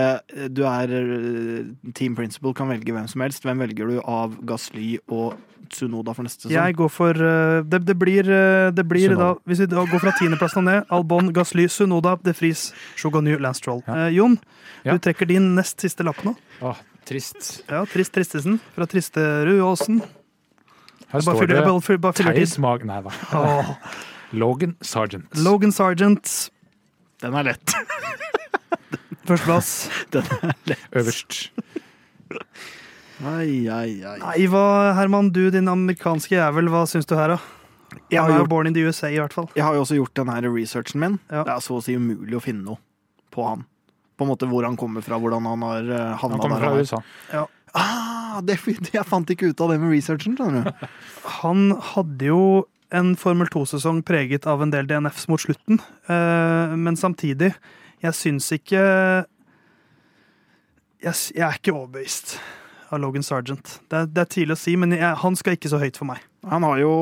Du er eh, Team Principle, kan velge hvem som helst. Hvem velger du av Gasly og Tsunoda for neste sesong? Jeg går for eh, Det, det blir, eh, det blir da Hvis vi da går fra tiendeplassen og ned Albon, Gasly, Sunoda, De Vries, Shoganu, Lance. Ja. Eh, Jon, Ja. du trekker din nest siste lapp nå. Åh, trist. Ja, Trist Tristesen fra Tristerud Aasen. Her Bare står fyller, det Theis. Mag... Nei da. Logan Sergeant. Logan Sergeant, Den er lett. [LAUGHS] førsteplass. Øverst. Ai, ai, ai. Nei, hva, Herman, du din amerikanske jævel, hva syns du her, da? Jeg har, er jo gjort, born in the USA, i hvert fall. jeg har jo også gjort den her researchen min. Ja. Det er så å si umulig å finne noe på han. På en måte hvor han kommer fra, hvordan han har uh, Han havna kommer der han er. USA. Ah, det, [LAUGHS] jeg fant ikke ut av det med researchen, skjønner du. Han hadde jo en Formel 2-sesong preget av en del DNFs mot slutten, eh, men samtidig, jeg syns ikke jeg, er ikke overbevist av Logan Sergeant. Det er, det er tidlig å si, men jeg, han skal ikke så høyt for meg. Han har jo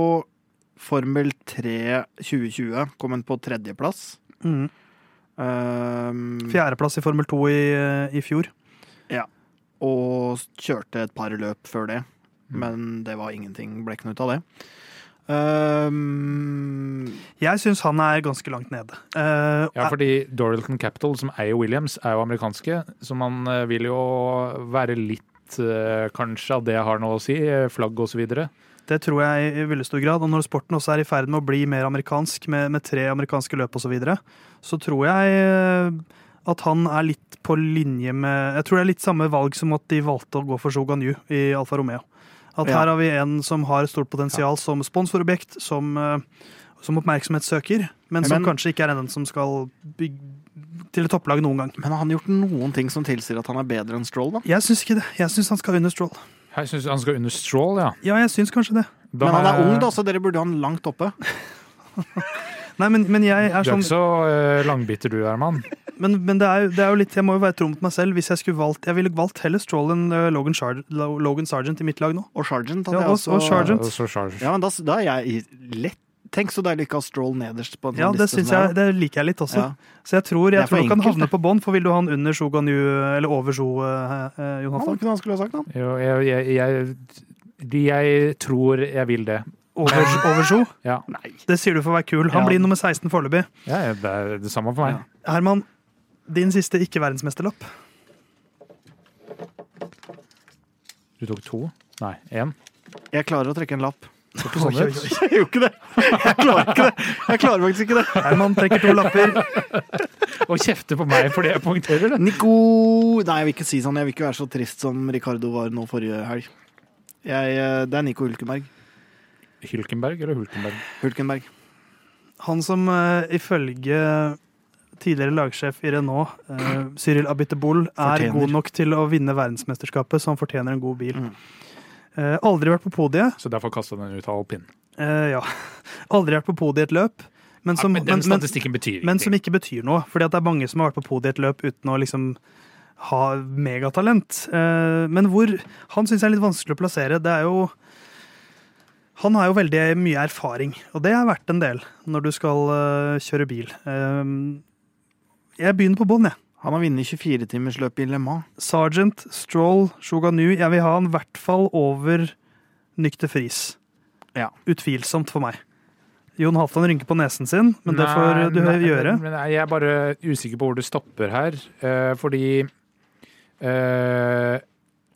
Formel 3 2020 kommet på tredjeplass. Mm. Um, Fjerdeplass i Formel 2 i, i fjor. og kjørte et par løp før det. Mm. Men det var ingenting. Ble ikke noe ut av det. Um, Jeg syns han er ganske langt nede. Uh, Ja, fordi Dorilton Capital, som eier Williams, er jo amerikanske, så man eh, vil jo være litt uh, kanskje av det jeg har noe å si, flagg osv. Det tror jeg i veldig stor grad. Og når sporten også er i ferd med å bli mer amerikansk, med, med tre amerikanske løp osv., så, videre, så tror jeg at han er litt på linje med Jeg tror det er litt samme valg som at de valgte å gå for Shogun Yu i Alfa Romeo. At Ja. her har vi en som har stort potensial som sponsorobjekt, som, eh, som oppmerksomhetssøker, men som kanskje ikke er den som skal bygge til et topplag noen gang. men har han gjort noen ting som tilsier at han er bedre enn Stroll, da? Jeg syns ikke det. Jeg syns han skal under Stroll. Jeg syns han skal under Stroll, ja. Ja, jeg syns kanskje det. Da Men han er jeg- ung, da, så dere burde ha han langt oppe. [LAUGHS] Nei, men, men jeg er Du er sånn ikke så uh, langbitter du, Herman. [LAUGHS] Men, men det, er, det er jo litt, jeg må jo være tro mot meg selv. Hvis Jeg skulle valgt, jeg ville valgt heller Stroll enn eh, Logan, Char Logan Sargent i mitt lag nå. Og Sergeant. Ja, jeg og- også- og Sargent. Og så Charles. Ja, men da, da er jeg lett Tenk så deilig ikke å ha Stroll nederst på en sånn Ja, det, liste synes jeg, det det liker jeg litt også. Ja. Så jeg tror, jeg tror han kan havne på bånn. For vil du ha han under Shogun Yu, eller over Sjo, eh, Jonathan? Ja, det det han skulle ha sagt, da. Jo, jeg, jeg, jeg, jeg tror jeg vil det. Over, over Sjo? Ja, Det sier du for å være kul. Han Ja. blir nummer 16 foreløpig. ja det er det samme for meg. Herman, din siste ikke-verdensmesterlapp. Du tok to? Nei, én. Jeg klarer å trekke en lapp. Ikke sånn Oi, oi, ut. oi. Jeg gjør ikke det! Jeg klarer ikke det! Jeg klarer faktisk ikke det. Herman trekker to lapper. [LAUGHS] Og kjefter på meg fordi jeg poengterer det. Nico Nei, jeg vil ikke si sånn. Jeg vil ikke være så trist som Ricardo var nå forrige helg. Jeg, eh, det er Nico Hulkenberg. Hylkenberg eller Hulkenberg? Hulkenberg. Han som uh, ifølge tidligere lagsjef i Renault, uh, Cyril Abiteboul, er Fortjener. god nok til å vinne verdensmesterskapet, så han fortjener en god bil. Mm. Uh, aldri vært på podiet. Så derfor kasta den ut av alpin. Eh, ja. [LAUGHS] Aldri vært på podiet i et løp. Men som, men den men, men, statistikken betyr men som ikke betyr noe. Fordi at det er mange som har vært på podiet i et løp uten å liksom ha megatalent. Eh, men hvor Han syns jeg er litt vanskelig å plassere. Det er jo Han har jo veldig mye erfaring, og det er verdt en del når du skal eh, kjøre bil. Eh, jeg begynner på bånn, jeg. Han har vunnet 24-timersløpet i Le Mans. Sergeant, Stroll, Shoganu. Jeg vil ha han i hvert fall over Nykter Friis. Ja. Utvilsomt for meg. Jon Halvdan rynker på nesen sin, men det får du Nei, gjøre. Men, men jeg er bare usikker på hvor det stopper her. eh, fordi eh,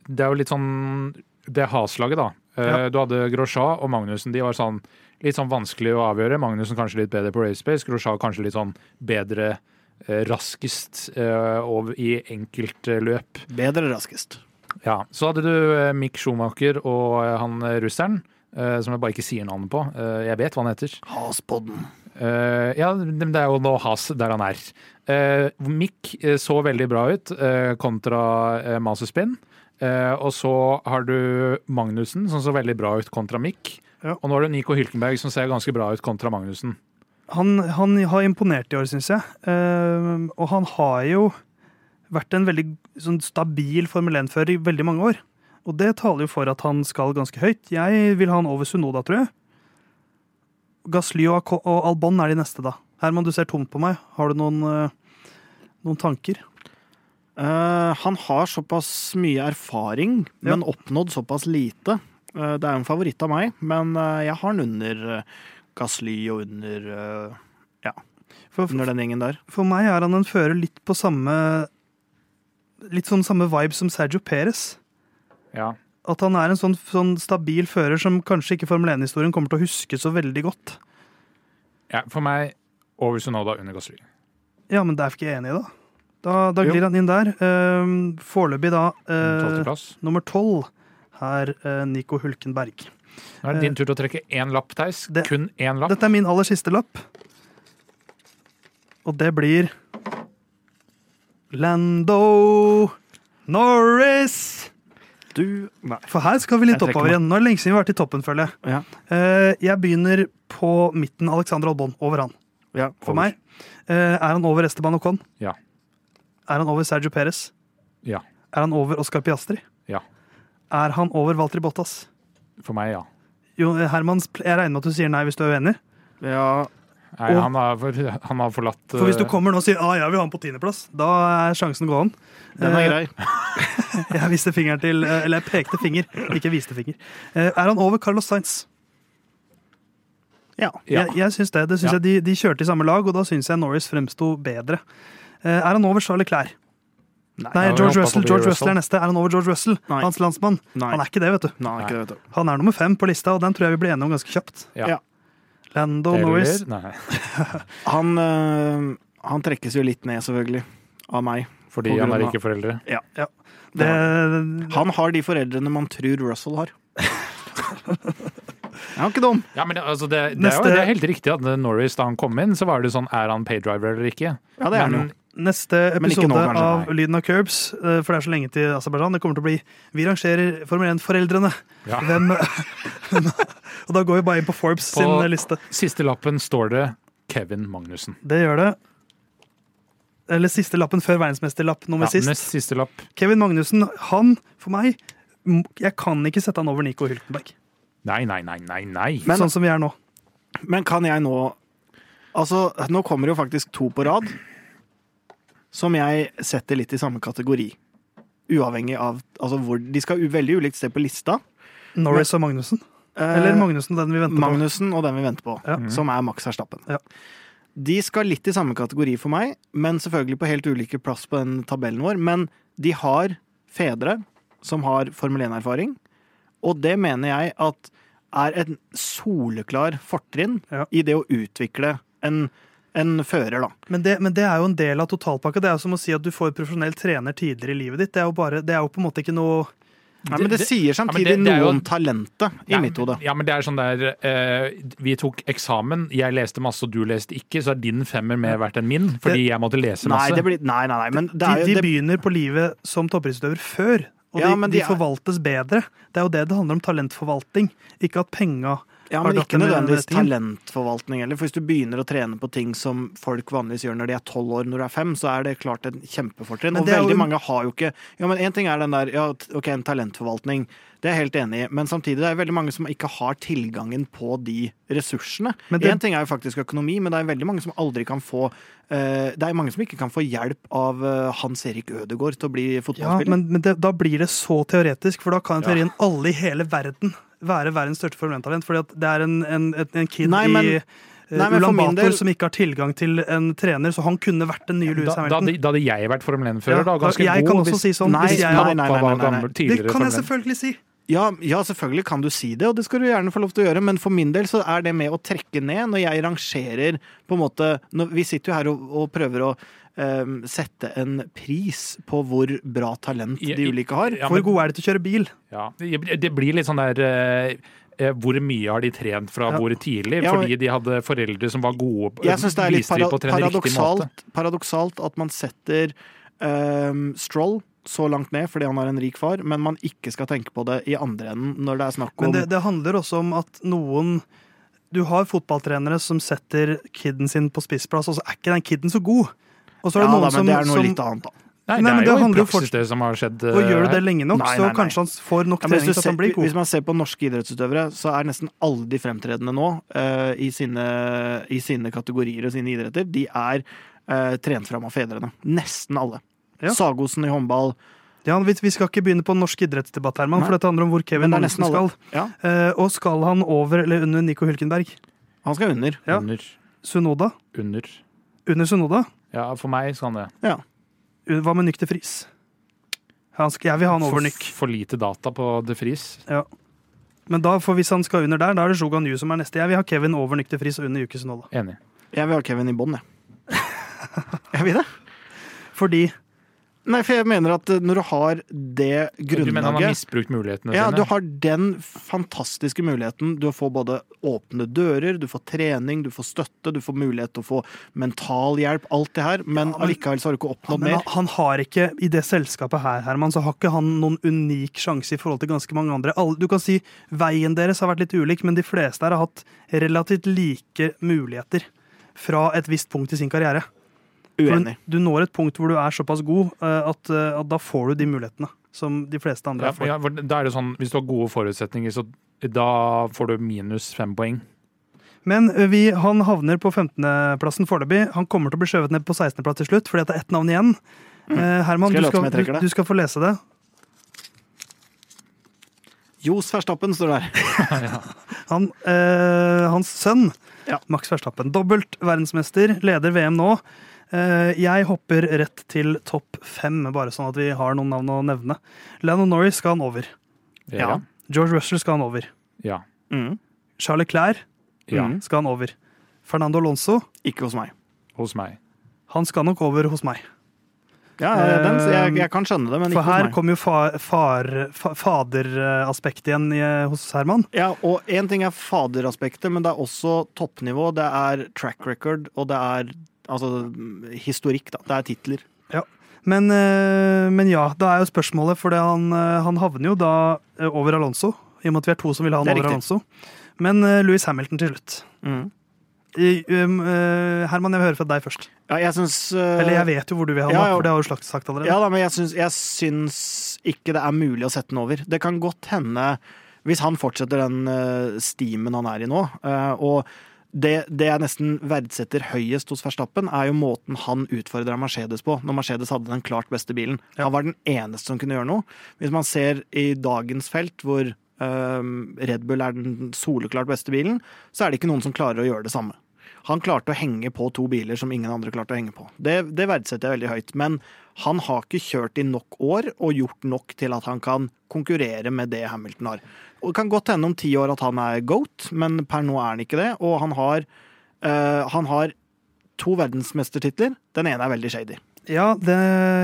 det er jo litt sånn Det Has-laget, da. Eh, Ja. Du hadde Grosjean og Magnussen. De var sånn litt sånn vanskelig å avgjøre. Magnussen kanskje litt bedre på racepace. Grosjean kanskje litt sånn bedre eh, raskest eh, over i enkeltløp. Bedre raskest. Ja, Så hadde du eh, Mick Schumacher og eh, han eh, russeren, eh, som jeg bare ikke sier navnet på. Eh, jeg vet hva han heter. Haspodden. Eh, ja, det er jo nå Has der han er. Mick eh, så veldig bra ut eh, kontra Mazepin. Eh, og så har du Magnussen, som så veldig bra ut kontra Mick. Ja. Og nå har du Nico Hylkenberg, som ser ganske bra ut kontra Magnussen. Han, han har imponert i år, syns jeg. Eh, og han har jo vært en veldig sånn, stabil Formel 1-fører i veldig mange år. Og det taler jo for at han skal ganske høyt. Jeg vil ha han over Sunoda, tror jeg. Gasly og, Albon er de neste, da. Herman, du ser tomt på meg. Har du noen, eh, noen tanker? Eh, han har såpass mye erfaring, Ja. men oppnådd såpass lite. Uh, det er jo en favoritt av meg, men uh, jeg har han under uh, Gasly og under, Ja, For, under den gjengen der. for meg er han en fører litt på samme Litt sånn samme vibe som Sergio Perez. Ja. At han er en sånn, sånn stabil fører som kanskje ikke Formel 1-historien kommer til å huske så veldig godt. ja for meg over Sunoda under Gasly. Ja, men det er jeg ikke enig i, da. Da, da glir han inn der. Uh, Foreløpig da uh, nummer tolv her, uh, Nico Hulkenberg. Nå er det din tur til å trekke én lapp, Theis. Det- Kun én lapp. Dette er min aller siste lapp. Og det blir Lando Norris. Du Nei. For her skal vi litt oppover igjen. Nå er det lenge siden vi har vært i toppen, føler jeg. Ja. Uh, jeg begynner på midten. Alexander Albon. Over han. ja For meg. Uh, er han over Esteban Ocon? Ja. Er han over Sergio Perez? Ja. Er han over Oscar Piastri? Ja. Er han over Valtteri Bottas? For meg, ja. Jo, Herman, jeg regner med at du sier nei hvis du er uenig. Ja, Nei, Og- han, har, for- han har forlatt For hvis du eh, kommer nå og sier ah, jeg vil ha han på tiendeplass, da er sjansen gåen. den er Eh, grei. [LAUGHS] Jeg viste fingeren til eh, Eller jeg pekte finger, ikke viste finger. Er han over Carlos Sainz? Ja. Ja. Jeg, jeg syns det. det synes Ja. jeg de, de kjørte i samme lag, og da syns jeg Norris fremsto bedre. Eh, Er han over Charlie Clair? Nei, Nei George Russell. George Russell. Russell er neste. Er han over George Russell? Nei. Hans landsmann? Nei. Han er ikke det, vet du. Nei. Han er nummer fem på lista, og den tror jeg vi blir enige om ganske kjapt. Ja. Ja. Lando Norris. [LAUGHS] Han, øh, han trekkes jo litt ned, selvfølgelig, av meg. fordi han har er ikke foreldre. Det, Han har de foreldrene man tror Russell har. [LAUGHS] Han er ikke dum. Ja, men det, altså det, det, er jo, det er helt riktig at Norris, da han kom inn, så var det sånn Er han paydriver eller ikke? Ja, det er han jo. Neste episode nå, av. Lyden av Curbs, eh, for det er så lenge til Aserbajdsjan, det kommer til å bli Vi rangerer Formel 1-foreldrene. ja. Hvem [LAUGHS] Og da går vi bare inn på Forbes På- sin liste. På Siste lappen står det Kevin Magnussen. Det gjør det. Eller siste lappen før verdensmesterlapp nummer Ja, sist. nest siste lapp. Kevin Magnussen, han, for meg Jeg kan ikke sette han over Nico Hyltenberg. Nei, nei, nei, nei. nei. Men- sånn som vi er nå. Men kan jeg nå Altså, nå kommer jo faktisk to på rad som jeg setter litt i samme kategori. Uavhengig av altså hvor De skal veldig ulikt sted på lista. Norris og Magnussen. Eh, Eller Magnussen, den vi venter på. Magnussen og den vi venter på, Ja. som er Max Verstappen. Ja. De skal litt i samme kategori for meg, men selvfølgelig på helt ulike plass på den tabellen vår. Men de har fedre som har Formel 1-erfaring, og det mener jeg at er en soleklar fortrinn Ja. i det å utvikle en, en fører, da. Men det, men det er jo en del av totalpakka. Det er jo som å si at du får profesjonell trener tidligere i livet ditt. Det er jo, bare, det er jo på en måte ikke noe Nei, men det, sier samtidig samtidig det- det jo- noe om talentet, i Ja, mitt hode. Ja, men det er sånn der eh, Vi tok eksamen, jeg leste masse og du leste ikke, så er din femmer mer verdt enn min, fordi jeg måtte lese Nei, masse. det blir, nei, nei, nei, men det De, er jo de begynner på livet som toppidrettsutøver før. Og Ja, de, de, de er- forvaltes bedre. Det er jo det det handler om talentforvaltning. Ikke at penga Ja, men ikke nødvendigvis talentforvaltning heller. For hvis du begynner å trene på ting som folk vanligvis gjør når de er tolv år, når du er fem, så er det klart et kjempefortrinn. Og er jo- veldig mange har jo ikke Ja, men én ting er den der Ja, OK, en talentforvaltning. Det er jeg helt enig i. Men samtidig det er veldig mange som ikke har tilgangen på de ressursene. Én det- ting er jo faktisk økonomi, men det er veldig mange som aldri kan få uh, Det er mange som ikke kan få hjelp av uh, Hans Erik Ødegaard til å bli Ja, men, men det, da blir det så teoretisk, for da kan i Ja. teorien alle i hele verden være verdens største Formel 1-talent. Fordi at det er en, en, en- en kid Nei, men- i nei, Ulan Bator del- som ikke har tilgang til en trener, så han kunne vært den nye Louis Da, da, Hamilton. hadde- da hadde jeg vært Formel 1-fører, Ja, da. da- Ganske jeg god. kan også hvis- si sånn. Nei, hvis jeg, nei, nei, nei, nei, nei, nei. det kan jeg selvfølgelig si. Ja, ja, selvfølgelig kan du si det, og det skal du gjerne få lov til å gjøre, men for min del så er det med å trekke ned når jeg rangerer på en måte når Vi sitter jo her og, og prøver å um, sette en pris på hvor bra talent Ja, de ulike har. Ja, Hvor men- god er det til å kjøre bil? Ja, det blir litt sånn der eh, Hvor mye har de trent fra Ja. hvor tidlig? Ja, men- Fordi de hadde foreldre som var gode Jeg syns det er litt de para på paradoksalt, paradoksalt at man setter um, Stroll så langt ned fordi han har en rik far, men man ikke skal tenke på det i andre enden når det er snakk om Men det, det handler også om at noen Du har fotballtrenere som setter kiden sin på spissplass, og så er ikke den kiden så god. Og så er Ja noen da, som, men det er noe som litt annet, da. Nei, Nei, men det det er jo i handler jo praksis det som har skjedd. Og gjør du det lenge nok, Nei, så nei, så kanskje han får nok trening hvis, til at han ser, blir god. hvis man ser på norske idrettsutøvere, så er nesten alle de fremtredende nå uh, i, sine, i sine kategorier og sine idretter, de er uh, trent fram av fedrene. Nesten alle. Ja. Sagosen i håndball. Ja, vi, vi skal ikke begynne på norsk idrettsdebatt, Herman, Nei. for dette handler om hvor Kevin er Magnussen skal. Ja, Eh, og skal han over eller under Nico Hulkenberg? han skal under. Ja. Under. Sunoda? Under. Under Sunoda? Ja, for meg skal han det. Ja. Hva med Nyk de Friis? Jeg vil ha han over For, Nyk. for lite data på De Vries. Men da, for hvis han skal under der, da er det Sjogan Yu som er neste. Jeg vil ha Kevin over Nyk de Friis og under Yuki Sunoda. Enig. Jeg vil ha Kevin i bånn, jeg. [LAUGHS] jeg vil det. Fordi Nei, for jeg mener at eh, når du har det grunnlaget Du mener han har misbrukt mulighetene Ja, sine? du har den fantastiske muligheten. Du får både åpne dører, du får trening, du får støtte, du får mulighet til å få mental hjelp, alt det her, men Ja, men- allikevel så har du ikke oppnådd men mer. han, han har ikke, I det selskapet her, Herman, så har ikke han noen unik sjanse i forhold til ganske mange andre. Du kan si Veien deres har vært litt ulik, men de fleste her har hatt relativt like muligheter fra et visst punkt i sin karriere. Uenig. Du når et punkt hvor du er såpass god eh, at, eh, at da får du de mulighetene som de fleste andre ja, får. ja, for da er det sånn, Hvis du har gode forutsetninger, så da får du minus fem poeng. Men eh, vi, han havner på 15.-plassen foreløpig. Han kommer til å bli skjøvet ned på 16.-plass til slutt, fordi at det er ett navn igjen. Eh, Herman, Skal du skal, du, du skal få lese det. Jos Verstappen står der. [LAUGHS] Han, eh, hans sønn, Ja. Max Verstappen, dobbelt verdensmester, leder VM nå. Eh, jeg hopper rett til topp fem, bare sånn at vi har noen navn å nevne. Lennon Norris skal han over. Ja. George Russell skal han over. Ja. Mm. Charlie Clair ja. Mm. skal han over. Fernando Alonso, Ikke hos meg. Hos meg. han skal nok over hos meg. Ja, den, jeg, jeg kan skjønne det, men For ikke hos her kommer jo far, far, fa, faderaspektet igjen i, hos Herman. Ja, og én ting er faderaspektet, men det er også toppnivå. Det er track record, og det er altså historikk, da. Det er titler. Ja. Men, eh, men ja, da er jo spørsmålet, for han, eh, han havner jo da eh, over Alonso. I og med at vi er to som vil ha han er over riktig. Alonso. Men Louis Hamilton til slutt. Mm. Um, Herman, jeg vil høre fra deg først. Ja, jeg synes, uh, Eller jeg vet jo hvor du vil ha han, ja, ja. for det har du sagt allerede. Ja da, men jeg syns, jeg syns ikke det er mulig å sette den over. Det kan godt hende, hvis han fortsetter den uh, stimen han er i nå, uh, og det, det jeg nesten verdsetter høyest hos Verstappen, er jo måten han utfordra Mercedes på, når Mercedes hadde den klart beste bilen. Ja. Han var den eneste som kunne gjøre noe. Hvis man ser i dagens felt, hvor øh, Red Bull er den soleklart beste bilen, så er det ikke noen som klarer å gjøre det samme. Han klarte å henge på to biler som ingen andre klarte å henge på. Det, det verdsetter jeg veldig høyt. Men han har ikke kjørt i nok år og gjort nok til at han kan konkurrere med det Hamilton har. Og Det kan godt hende om ti år at han er goat, men per nå er han ikke det. Og han har, eh, han har to verdensmestertitler. Den ene er veldig shady. Ja, det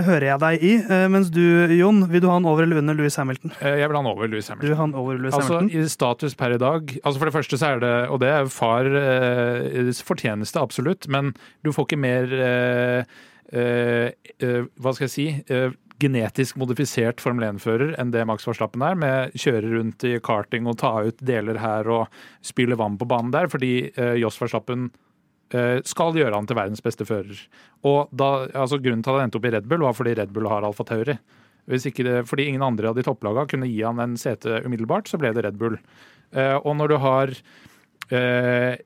hører jeg deg i. Eh, mens du, Jon, vil du ha han over eller under Louis Hamilton? Eh, Jeg vil ha han over Louis Hamilton. Du vil ha han over Louis Altså, Hamilton? I status per i dag altså For det første så er det, og det er far eh, fortjeneste, absolutt, men du får ikke mer eh, eh, eh, Hva skal jeg si? genetisk modifisert Formel 1-fører enn det Max Verstappen er, med kjøre rundt i karting og ta ut deler her og spyle vann på banen der, fordi eh, Joss Verstappen skal gjøre han til verdens beste fører. Og da, altså Grunnen til at han endte opp i Red Bull, var fordi Red Bull har Alfa Tauri. Fordi ingen andre av de topplagene kunne gi han en sete umiddelbart, så ble det Red Bull. Eh, og når du har eh,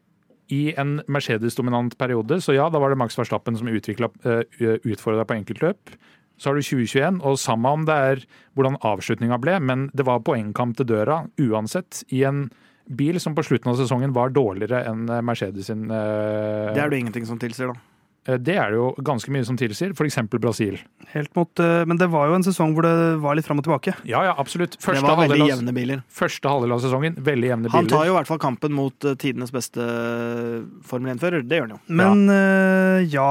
i en Mercedes-dominant periode, så ja, da var det Max Verstappen som utfordra på enkeltløp. Så har du 2021, og samme om det er hvordan avslutninga ble, men det var poengkamp til døra uansett, i en bil som på slutten av sesongen var dårligere enn Mercedes sin. Uh, Det er det ingenting som tilsier, da. uh, det er det jo ganske mye som tilsier, f.eks. Brasil. Helt mot, eh, men det var jo en sesong hvor det var litt fram og tilbake. Ja, ja, absolutt. Det var veldig halvdel jevne biler. første halvdel av sesongen, veldig jevne biler. Han tar jo i hvert fall kampen mot eh, tidenes beste eh, Formel 1-fører. Det gjør han jo. Men eh, ja,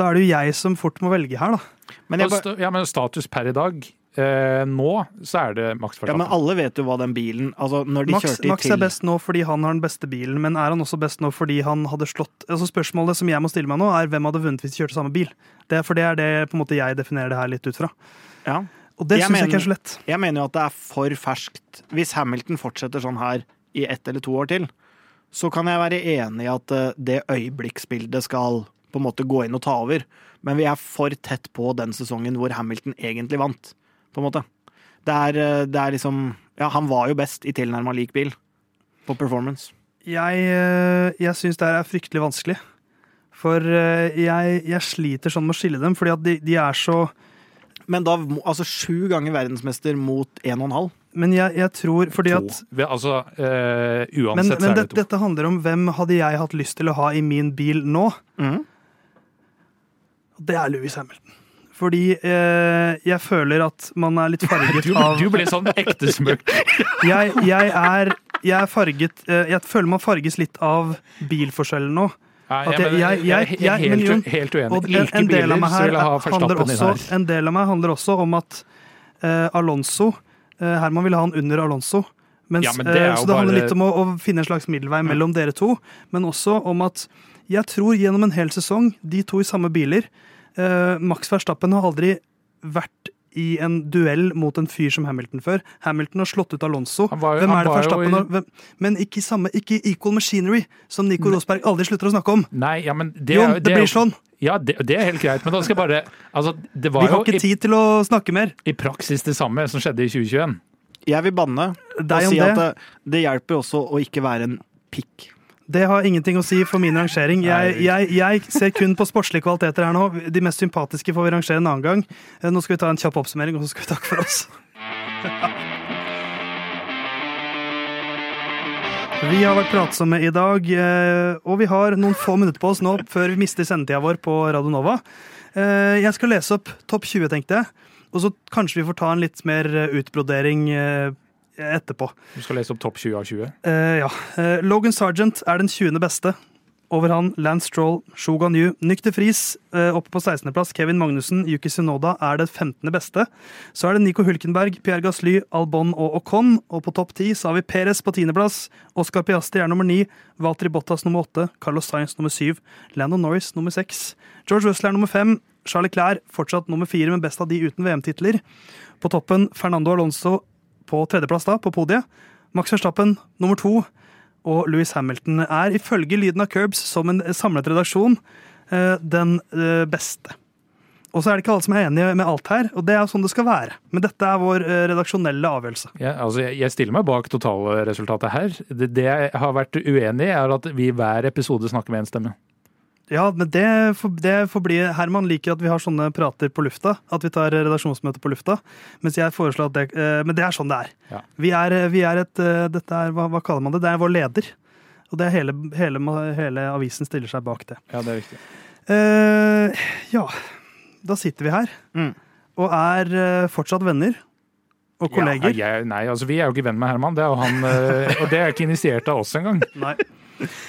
da er det jo jeg som fort må velge her, da. Men, jeg, ba- ja, men status per i dag, eh, nå så er det Max ja, men alle vet jo hva den bilen Altså, når de Max, kjørte Max til er best nå fordi han har den beste bilen, men er han også best nå fordi han hadde slått Altså Spørsmålet som jeg må stille meg nå, er hvem hadde vunnet hvis de kjørte samme bil? Det er, for det er det på en måte jeg definerer det her litt ut fra. Ja. Og det syns jeg ikke er så lett. Jeg mener jo at det er for ferskt. Hvis Hamilton fortsetter sånn her i ett eller to år til, så kan jeg være enig i at eh, det øyeblikksbildet skal på en måte gå inn og ta over. Men vi er for tett på den sesongen hvor Hamilton egentlig vant, på en måte. Det er, eh, det er liksom Ja, han var jo best i tilnærma lik bil på performance. Jeg, eh, jeg syns det her er fryktelig vanskelig. For eh, jeg, jeg sliter sånn med å skille dem, fordi at de, de er så Men da altså sju ganger verdensmester mot en og en halv. Men jeg, jeg tror fordi To. at Altså, eh, Men, uansett men det, det dette handler om hvem hadde jeg hatt lyst til å ha i min bil nå? Mm. Det er Louis Hamilton. Fordi eh, jeg føler at man er litt [LAUGHS] farget Du, av du blir sånn ekte smøkk. [LAUGHS] jeg, jeg, er, jeg er farget eh, Jeg føler man farges litt av bilforskjellen nå. Nei, jeg, jeg- jeg- jeg, jeg- jeg er men helt, helt uenig. Og Like en, del av meg her handler også, en del av meg handler også om at eh, Alonso eh, Herman ville ha han under Alonso. Mens, Ja, men det eh, så det handler bare- litt om å, å finne en slags middelvei mellom dere to, men også om at jeg tror gjennom en hel sesong, de to i samme biler Max Verstappen har aldri vært i en duell mot en fyr som Hamilton før. Hamilton har slått ut Alonso. Var Hvem er det Verstappen i- har hvem, Men ikke i samme, ikke equal machinery, som Nico Rosberg aldri slutter å snakke om. Nei, ja, men det, jo, det, det blir sånn. Ja, det, det er helt greit, men da skal jeg bare Altså, det var Vi har jo ikke i, tid til å snakke mer. i praksis det samme som skjedde i 2021. Jeg vil banne og si det. at det, det hjelper også å ikke være en pikk. Det har ingenting å si for min rangering. Jeg, jeg, jeg ser kun på sportslige kvaliteter her nå. De mest sympatiske får vi rangere en annen gang. Eh, Nå skal vi ta en kjapp oppsummering, og så skal vi takke for oss. Vi har vært pratsomme i dag, eh, og vi har noen få minutter på oss nå før vi mister sendetida vår på Radio Nova. Eh, Jeg skal lese opp topp 20, tenkte jeg. Og så kanskje vi får ta en litt mer utbrodering etterpå. Du skal lese opp topp 20 av 20. Eh, ja. Eh, Logan Sergeant er den 20. beste. Over han Lance Stroll, Shogan Yu. Nykter Friis eh, oppe på 16.-plass. Kevin Magnussen, Yuki Sunoda er det 15. beste. Så er det Nico Hulkenberg, Pierre Gasly, Albon og Ocon. Og på topp 10 så har vi Perez på 10.-plass. Oscar Piastri er nummer 9. Valtteri Bottas nummer 8. Carlos Sainz nummer 7. Lando Norris nummer 6. George Russell er nummer 5. Charlie Clair fortsatt nummer 4, men best av de uten VM-titler. På toppen Fernando Alonso på tredjeplass da, på podiet. Max Verstappen nummer to. Og Louis Hamilton er ifølge Lyden av Curbs som en samlet redaksjon eh, den eh, beste. Og så er det ikke alle som er enige med alt her, og det er sånn det skal være. Men dette er vår eh, redaksjonelle avgjørelse. Ja, altså, jeg, stiller meg bak totalresultatet her. Det jeg har vært uenig i, er at vi hver episode snakker med én stemme. Ja, men det får, det forblir bli Herman liker at vi har sånne prater på lufta. At vi tar redaksjonsmøte på lufta. Mens jeg foreslår at det eh, Men det er sånn det er. Ja. Vi er, vi er et eh, Dette er hva, hva kaller man det? Det er vår leder. Og det er hele, hele, hele avisen stiller seg bak det. Ja, det er riktig. Eh, ja, da sitter vi her Mm. og er eh, fortsatt venner og kolleger. Ja, jeg, nei, altså vi er jo ikke venn med Herman, det er han, eh, og det er ikke initiert av oss engang. Nei.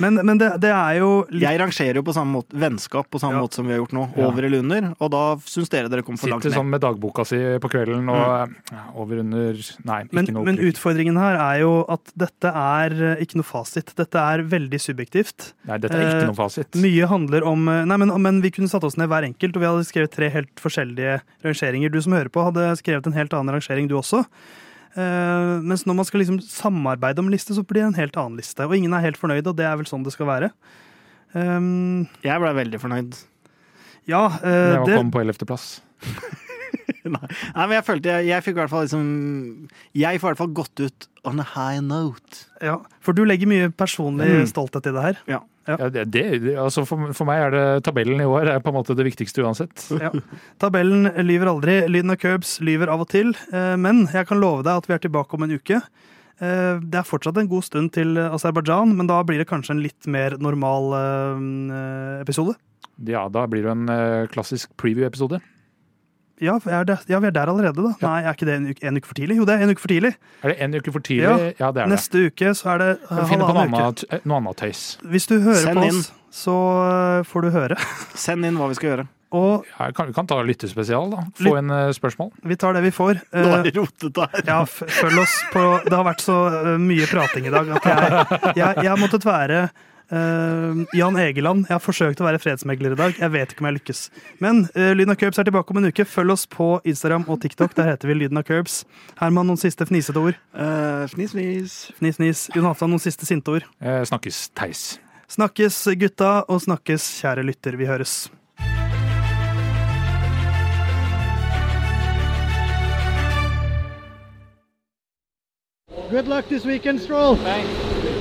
Men, men det, det er jo litt Jeg rangerer jo på samme måte vennskap på samme Ja. måte som vi har gjort nå. Ja. Over eller under. Og da syns dere dere kom for langt ned. Sitter sånn med dagboka si på kvelden og mm. over under Nei, men, noe men utfordringen her er jo at dette er eh, ikke noe fasit. Dette er veldig subjektivt. Nei, dette er ikke eh, noe fasit. Mye handler om eh, Nei, men, men vi kunne satt oss ned hver enkelt, og vi hadde skrevet tre helt forskjellige rangeringer. Du som hører på, hadde skrevet en helt annen rangering, du også. Eh, mens når man skal liksom samarbeide om liste, så blir det en helt annen liste. Og ingen er helt fornøyd, og det er vel sånn det skal være. Um, Jeg ble veldig fornøyd. ja, eh, Jeg det, kom på ellevteplass. [LAUGHS] Nei, men jeg følte jeg, jeg fikk i hvert fall liksom Jeg får i hvert fall gått ut on a high note. ja, for du legger mye personlig Mm. stolthet i det her. Ja, det, det, det- altså for, for meg er det tabellen i år er på en måte det viktigste uansett. Ja. Tabellen lyver aldri. Lyden av curbs lyver av og til. eh, Men jeg kan love deg at vi er tilbake om en uke. Eh, Det er fortsatt en god stund til Aserbajdsjan, men da blir det kanskje en litt mer normal eh, episode. Ja, da blir det en klassisk preview-episode. Ja, er det, ja, vi er der allerede, da. Nei, er ikke det en uke, en uke for tidlig? Jo, det er en uke for tidlig. Er det en uke for tidlig? Ja. Ja, det er det. Neste uke så er det uh, Vi halvannen uke. eh, noe annet tøys. Hvis du hører Send på inn. oss, så eh, får du høre. [LAUGHS] Send inn hva vi skal gjøre. Og Ja, kan, vi kan ta lyttespesial, da. Få inn uh, spørsmål. vi tar det vi får. [LAUGHS] Nå Eh, er det rotete her. Ja, følg oss på Det har vært så uh, mye prating i dag at jeg, jeg, måttet være øh, Jan Egeland. Jeg har forsøkt å være fredsmegler i dag. Jeg vet ikke om jeg lykkes. Men uh, Lyden av Curbs er tilbake om en uke. Følg oss på Instagram og TikTok. Der heter vi Lyden av Curbs. Herman, noen siste fnisete ord? Uh, fnis, fnis. Fnis, fnis. Jon Halvdan, noen siste sinte ord? Uh, snakkes, Theis. Snakkes, gutta, og snakkes, kjære lytter. Vi høres. Good luck this weekend, Stroll. Thanks.